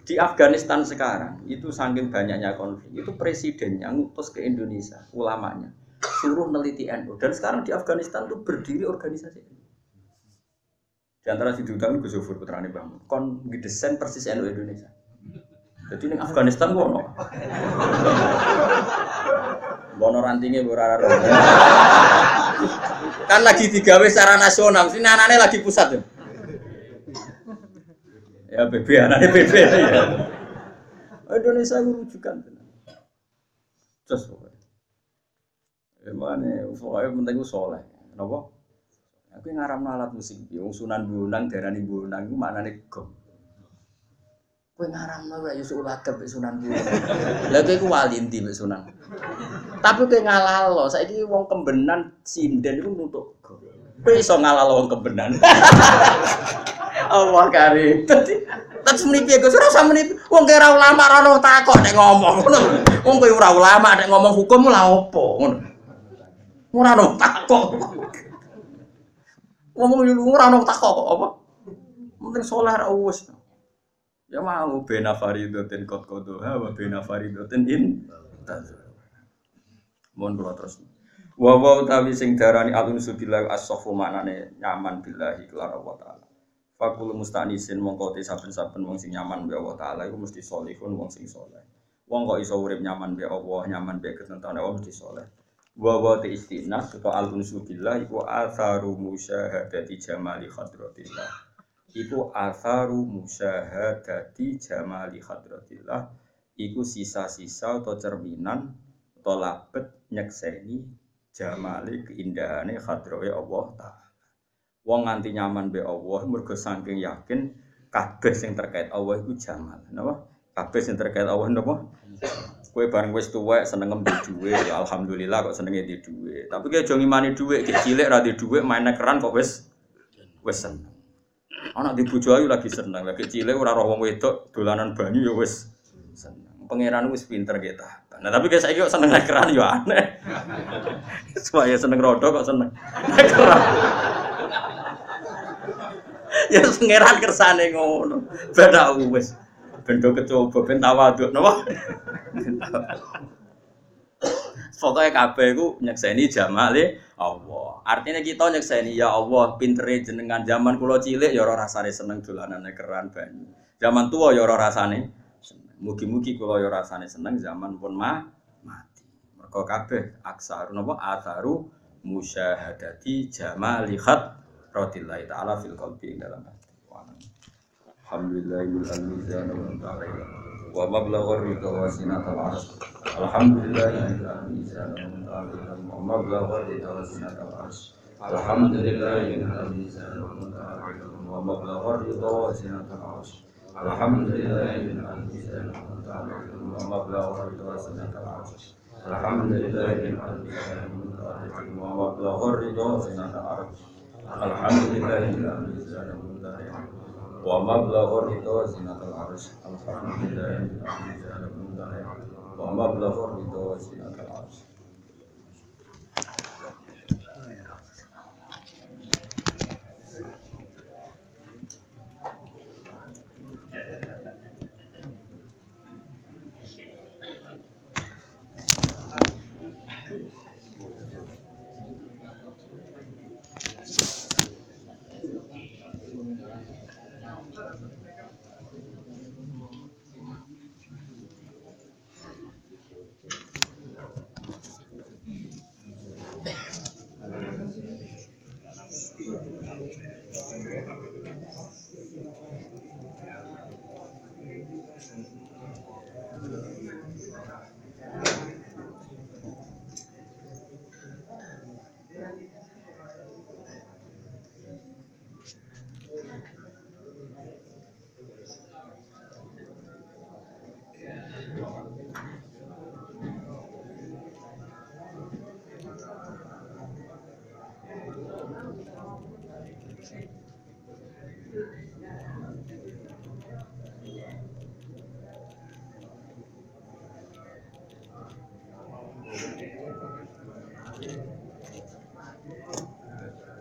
di Afghanistan sekarang itu saking banyaknya konflik itu presidennya ngutus ke Indonesia ulamanya suruh neliti NU dan sekarang di Afghanistan itu berdiri organisasi di antara si Dutang Gus Zufur putrane Bang kon desain persis NU Indonesia. Jadi ini Afghanistan gua no bono rantingnya berara kan lagi digawe secara nasional sini anaknya lagi pusat ya Ya BB anaknya BB ya. Indonesia rujukan. Terus pokoknya. Emane pokoknya penting soleh. Kenapa? Aku ngaram alat musik, yang sunan bunang, darani bunang, itu mana nih gom. Kue ngaram lah, ya sulah ke sunan bunang. Lalu aku walinti be sunan. Tapi kue ngalal loh, saya ini wong kembenan sinden itu nutup gom. Kue iso ngalal wong kembenan. Allah karim. Dadi terus menipi Gus ora usah menipi. Wong kira ulama ora ono takok nek ngomong. Wong ora ulama nek ngomong hukum lha opo ono takok. Ngomong lu ora ono takok kok apa? Mungkin soleh ra. Ya mau bena faridotin kot kodo ha wa bena faridotin in Mohon kula terus. Wa wa sing darani alun subillah as-safu maknane nyaman billahi kelar Allah taala. Fakul mustanisin mongko te saben-saben wong sing nyaman be Allah taala iku mesti salihun wong sing saleh. Wong kok iso urip nyaman be Allah, nyaman be ketentane Allah mesti saleh. Wa wa te istinas atau al billah iku atharu musyahadati jamali hadratillah. Iku atharu musyahadati jamali hadratillah. Iku sisa-sisa atau cerminan atau labet nyekseni jamali keindahane hadrawe Allah taala. Wong nganti nyaman be Allah mergo saking yakin kabeh sing terkait Allah iku jamal. Napa? Kabeh sing terkait Allah napa? Kue bareng wis tuwek seneng ngembe dhuwit, ya alhamdulillah kok senenge di dhuwit. Tapi kayak jangan ngimani dhuwit, ki cilik ra di dhuwit main keran kok wis wis seneng. Anak di bojo ayu lagi seneng, lagi cilik ora roh wong wedok dolanan banyu ya wis seneng. Pangeran wis pinter kita. Nah tapi kayak saya kok seneng naik keran ya aneh. Supaya seneng rodok kok seneng keran ya pangeran kersane ngono. Beda wis. Bendo kecoba ben tawaduk napa? Pokoknya kabeh iku nyekseni jamale Allah. Artinya kita nyekseni ya Allah, pintere jenengan zaman kula cilik ya ora rasane seneng dolanane keran banyu. Zaman tua ya ora rasane seneng. Mugi-mugi kula ya rasane seneng zaman pun mah mati. Mergo kabeh aksaru napa atharu musyahadati jamali khat radillahi ta'ala fil qalbi dalam hati. Alhamdulillahil mizan wa ta'ala wa mablagha ridha wa sinatal arsy. Alhamdulillahil mizan wa ta'ala wa mablagha ridha wa sinatal arsy. Alhamdulillahil mizan wa ta'ala wa mablagha ridha wa sinatal arsy. Alhamdulillahil mizan wa ta'ala wa mablagha ridha wa sinatal arsy. Alhamdulillahil mizan wa ta'ala wa mablagha ridha wa sinatal arsy. Alhamdulillah wa mablaghur ridho zinatul arsh alhamdulillah wa mablaghur ridho zinatul arsh